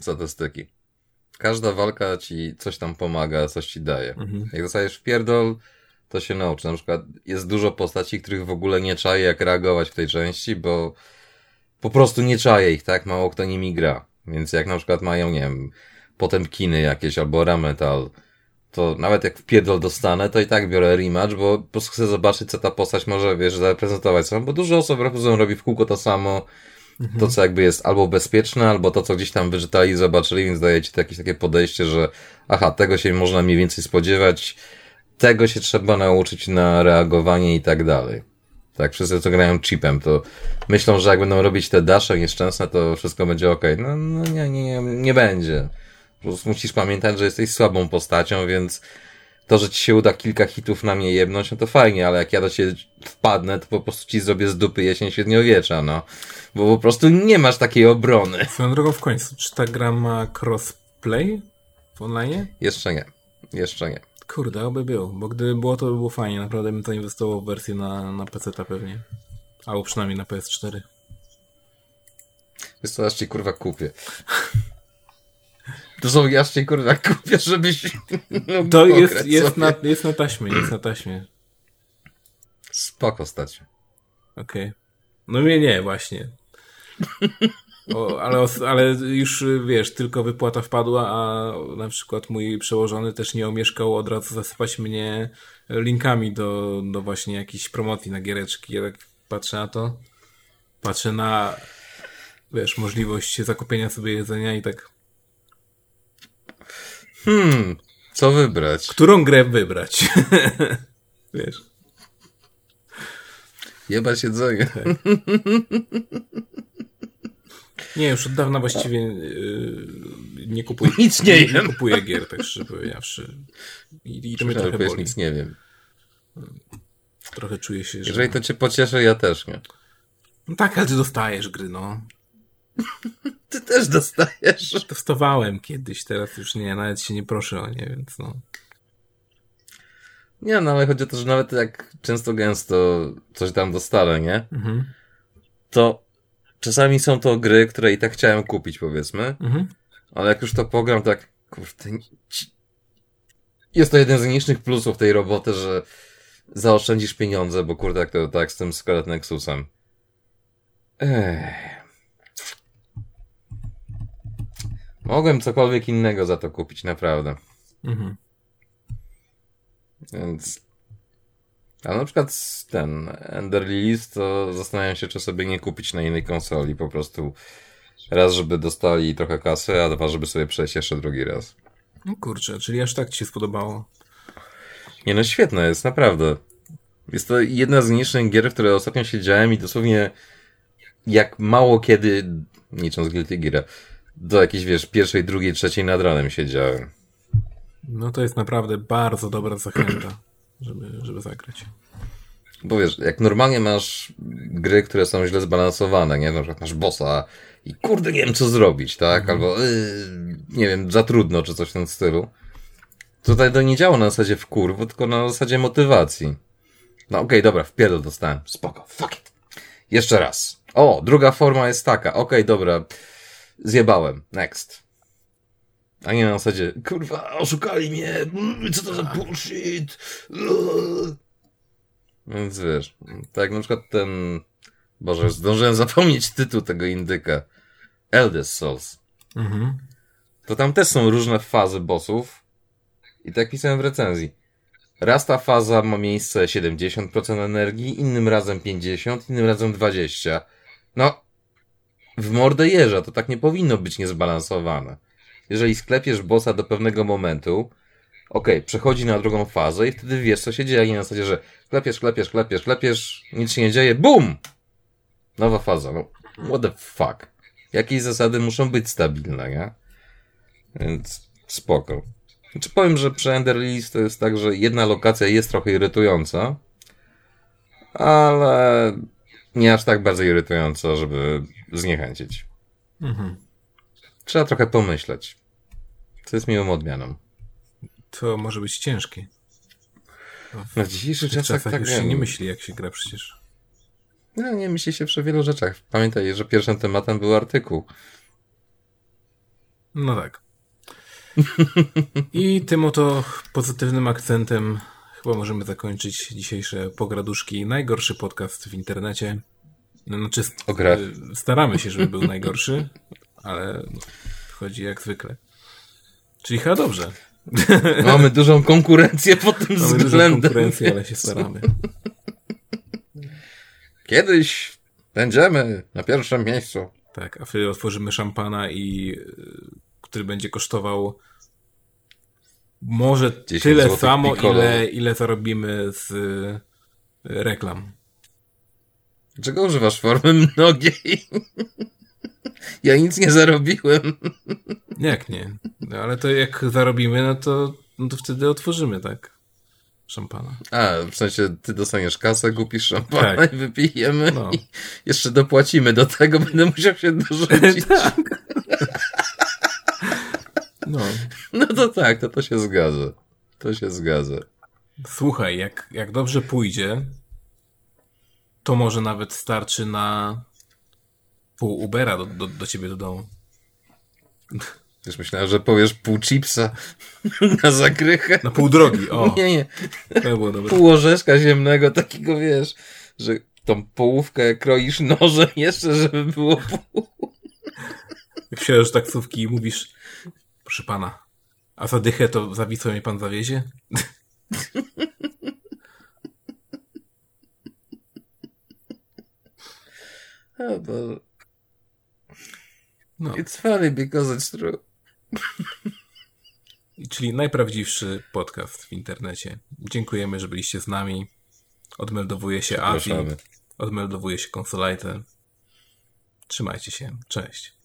statystyki. Każda walka ci coś tam pomaga, coś ci daje. Mhm. Jak dostajesz w pierdol, to się nauczy. Na przykład jest dużo postaci, których w ogóle nie czaję jak reagować w tej części, bo po prostu nie czaję ich, tak? Mało kto nimi gra. Więc jak na przykład mają, nie wiem, kiny jakieś albo rametal, to nawet jak w pierdol dostanę, to i tak biorę rematch, bo po prostu chcę zobaczyć, co ta postać może, wiesz, zaprezentować sobie, bo dużo osób robi w kółko to samo, to, co jakby jest albo bezpieczne, albo to, co gdzieś tam wyczytali i zobaczyli, więc daje ci to jakieś takie podejście, że aha, tego się można mniej więcej spodziewać, tego się trzeba nauczyć na reagowanie i tak dalej. Tak, wszyscy co grają chipem, to myślą, że jak będą robić te dasze nieszczęsne, to wszystko będzie ok. No, no nie, nie, nie, nie będzie. Po prostu musisz pamiętać, że jesteś słabą postacią, więc to, że ci się uda kilka hitów na mnie jebnąć, no to fajnie, ale jak ja do ciebie wpadnę, to po prostu ci zrobię z dupy jesień średniowiecza, no. Bo po prostu nie masz takiej obrony. Swoją drogą w końcu, czy ta gra ma crossplay w online? Jeszcze nie. Jeszcze nie. Kurde, oby był, bo gdyby było, to by było fajnie. Naprawdę bym zainwestował w wersję na, na PC pewnie. Albo przynajmniej na PS4. Wiesz co, aż ci kurwa kupię. To są ja cię kurwa kupię, żebyś. To jest, jest, na, jest na taśmie, jest na taśmie. Spoko stać. Okej. Okay. No mnie nie, właśnie. O, ale, ale już wiesz, tylko wypłata wpadła, a na przykład mój przełożony też nie omieszkał od razu zasypać mnie linkami do, do właśnie jakiejś promocji na giereczki. Ja tak patrzę na to, patrzę na wiesz, możliwość zakupienia sobie jedzenia i tak Hmm, co wybrać? Którą grę wybrać? Wiesz. Jebać jedzenie. Tak. Nie, już od dawna właściwie yy, nie kupuję. Nic nie, nie, nie kupuję gier, tak szczerze powiedziawszy. I, i to mnie trochę boli. nic nie wiem. Trochę czuję się, że... Jeżeli to cię pocieszy, ja też nie. No tak, ale ty dostajesz gry, no. Ty też dostajesz. Testowałem kiedyś, teraz już nie, nawet się nie proszę o nie, więc no. Nie, no ale chodzi o to, że nawet jak często gęsto coś tam dostanę, nie? Mhm. To czasami są to gry, które i tak chciałem kupić, powiedzmy. Mhm. Ale jak już to pogram, tak, kurde, jest to jeden z mniejszych plusów tej roboty, że zaoszczędzisz pieniądze, bo kurde, jak to tak z tym Scarlet Nexusem. Ech. Mogłem cokolwiek innego za to kupić, naprawdę. Mhm. Więc. A na przykład ten Ender Lilies, to zastanawiam się, czy sobie nie kupić na innej konsoli. Po prostu raz, żeby dostali trochę kasy, a dwa, żeby sobie przejść jeszcze drugi raz. No kurczę, czyli aż tak ci się spodobało. Nie no, świetne jest, naprawdę. Jest to jedna z niższych gier, w które ostatnio siedziałem i dosłownie jak mało kiedy, licząc Guilty Gear, do jakiejś, wiesz, pierwszej, drugiej, trzeciej nad ranem siedziałem. No to jest naprawdę bardzo dobra zachęta, żeby, żeby zagrać. Bo wiesz, jak normalnie masz gry, które są źle zbalansowane, nie? Na przykład masz bossa i kurde, nie wiem co zrobić, tak? Mhm. Albo yy, nie wiem, za trudno, czy coś w tym stylu. Tutaj to nie działa na zasadzie wkurwu, tylko na zasadzie motywacji. No okej, okay, dobra, wpierdol dostałem. Spoko, fuck it. Jeszcze raz. O, druga forma jest taka. Okej, okay, dobra. Zjebałem. Next. A nie na zasadzie, kurwa, oszukali mnie, mm, co to za bullshit. Więc wiesz, tak na przykład ten, Boże, zdążyłem zapomnieć tytuł tego indyka. Eldest Souls. Mhm. To tam też są różne fazy bossów i tak pisałem w recenzji. Raz ta faza ma miejsce 70% energii, innym razem 50, innym razem 20. No, w mordę jeża, to tak nie powinno być niezbalansowane. Jeżeli sklepiesz bossa do pewnego momentu, okej, okay, przechodzi na drugą fazę i wtedy wiesz, co się dzieje, a nie na zasadzie, że klepiesz, klepiesz, klepiesz, klepiesz, nic się nie dzieje, BUM! Nowa faza, no, what the fuck. Jakieś zasady muszą być stabilne, nie? Więc spoko. Znaczy powiem, że przy Ender List to jest tak, że jedna lokacja jest trochę irytująca, ale nie aż tak bardzo irytująca, żeby zniechęcić. Mhm. Trzeba trochę pomyśleć. Co jest miłą odmianą. To może być ciężkie. No, w dzisiejszych czasach, czasach tak już się nie myśli, jak się gra przecież. No, nie myśli się przy wielu rzeczach. Pamiętaj, że pierwszym tematem był artykuł. No tak. I tym oto pozytywnym akcentem chyba możemy zakończyć dzisiejsze pograduszki. Najgorszy podcast w internecie. No, znaczy. Y, staramy się, żeby był najgorszy, ale chodzi jak zwykle. Czyli chyba dobrze. Mamy dużą konkurencję pod tym Mamy względem. Mamy konkurencję, ale się staramy. Kiedyś będziemy na pierwszym miejscu. Tak, a wtedy otworzymy szampana i y, który będzie kosztował może tyle samo, ile, ile zarobimy z y, reklam. Czego używasz formy mnogiej? Ja nic nie zarobiłem. Jak nie? No, ale to jak zarobimy, no to, no to wtedy otworzymy, tak? szampana. A, w sensie ty dostaniesz kasę, kupisz szampana Tak. i wypijemy No. i jeszcze dopłacimy do tego, będę musiał się dorzucić. tak. No. No to tak, to to się zgadza. To się zgadza. Słuchaj, jak, jak dobrze pójdzie, to może nawet starczy na pół Ubera do, do, do ciebie do domu. Już myślałem, że powiesz pół chipsa na zakrychę. Na pół drogi, o. Nie, nie. To było dobre. Pół orzeszka ziemnego, takiego wiesz, że tą połówkę kroisz nożem jeszcze, żeby było pół. Jak wsiadasz taksówki i mówisz, proszę pana, a za dychę to za Wisłę mnie pan zawiezie? O Boże. No. It's funny because it's true. Czyli najprawdziwszy podcast w internecie. Dziękujemy, że byliście z nami. Odmeldowuje się Avi, odmeldowuje się Consolite. Trzymajcie się. Cześć.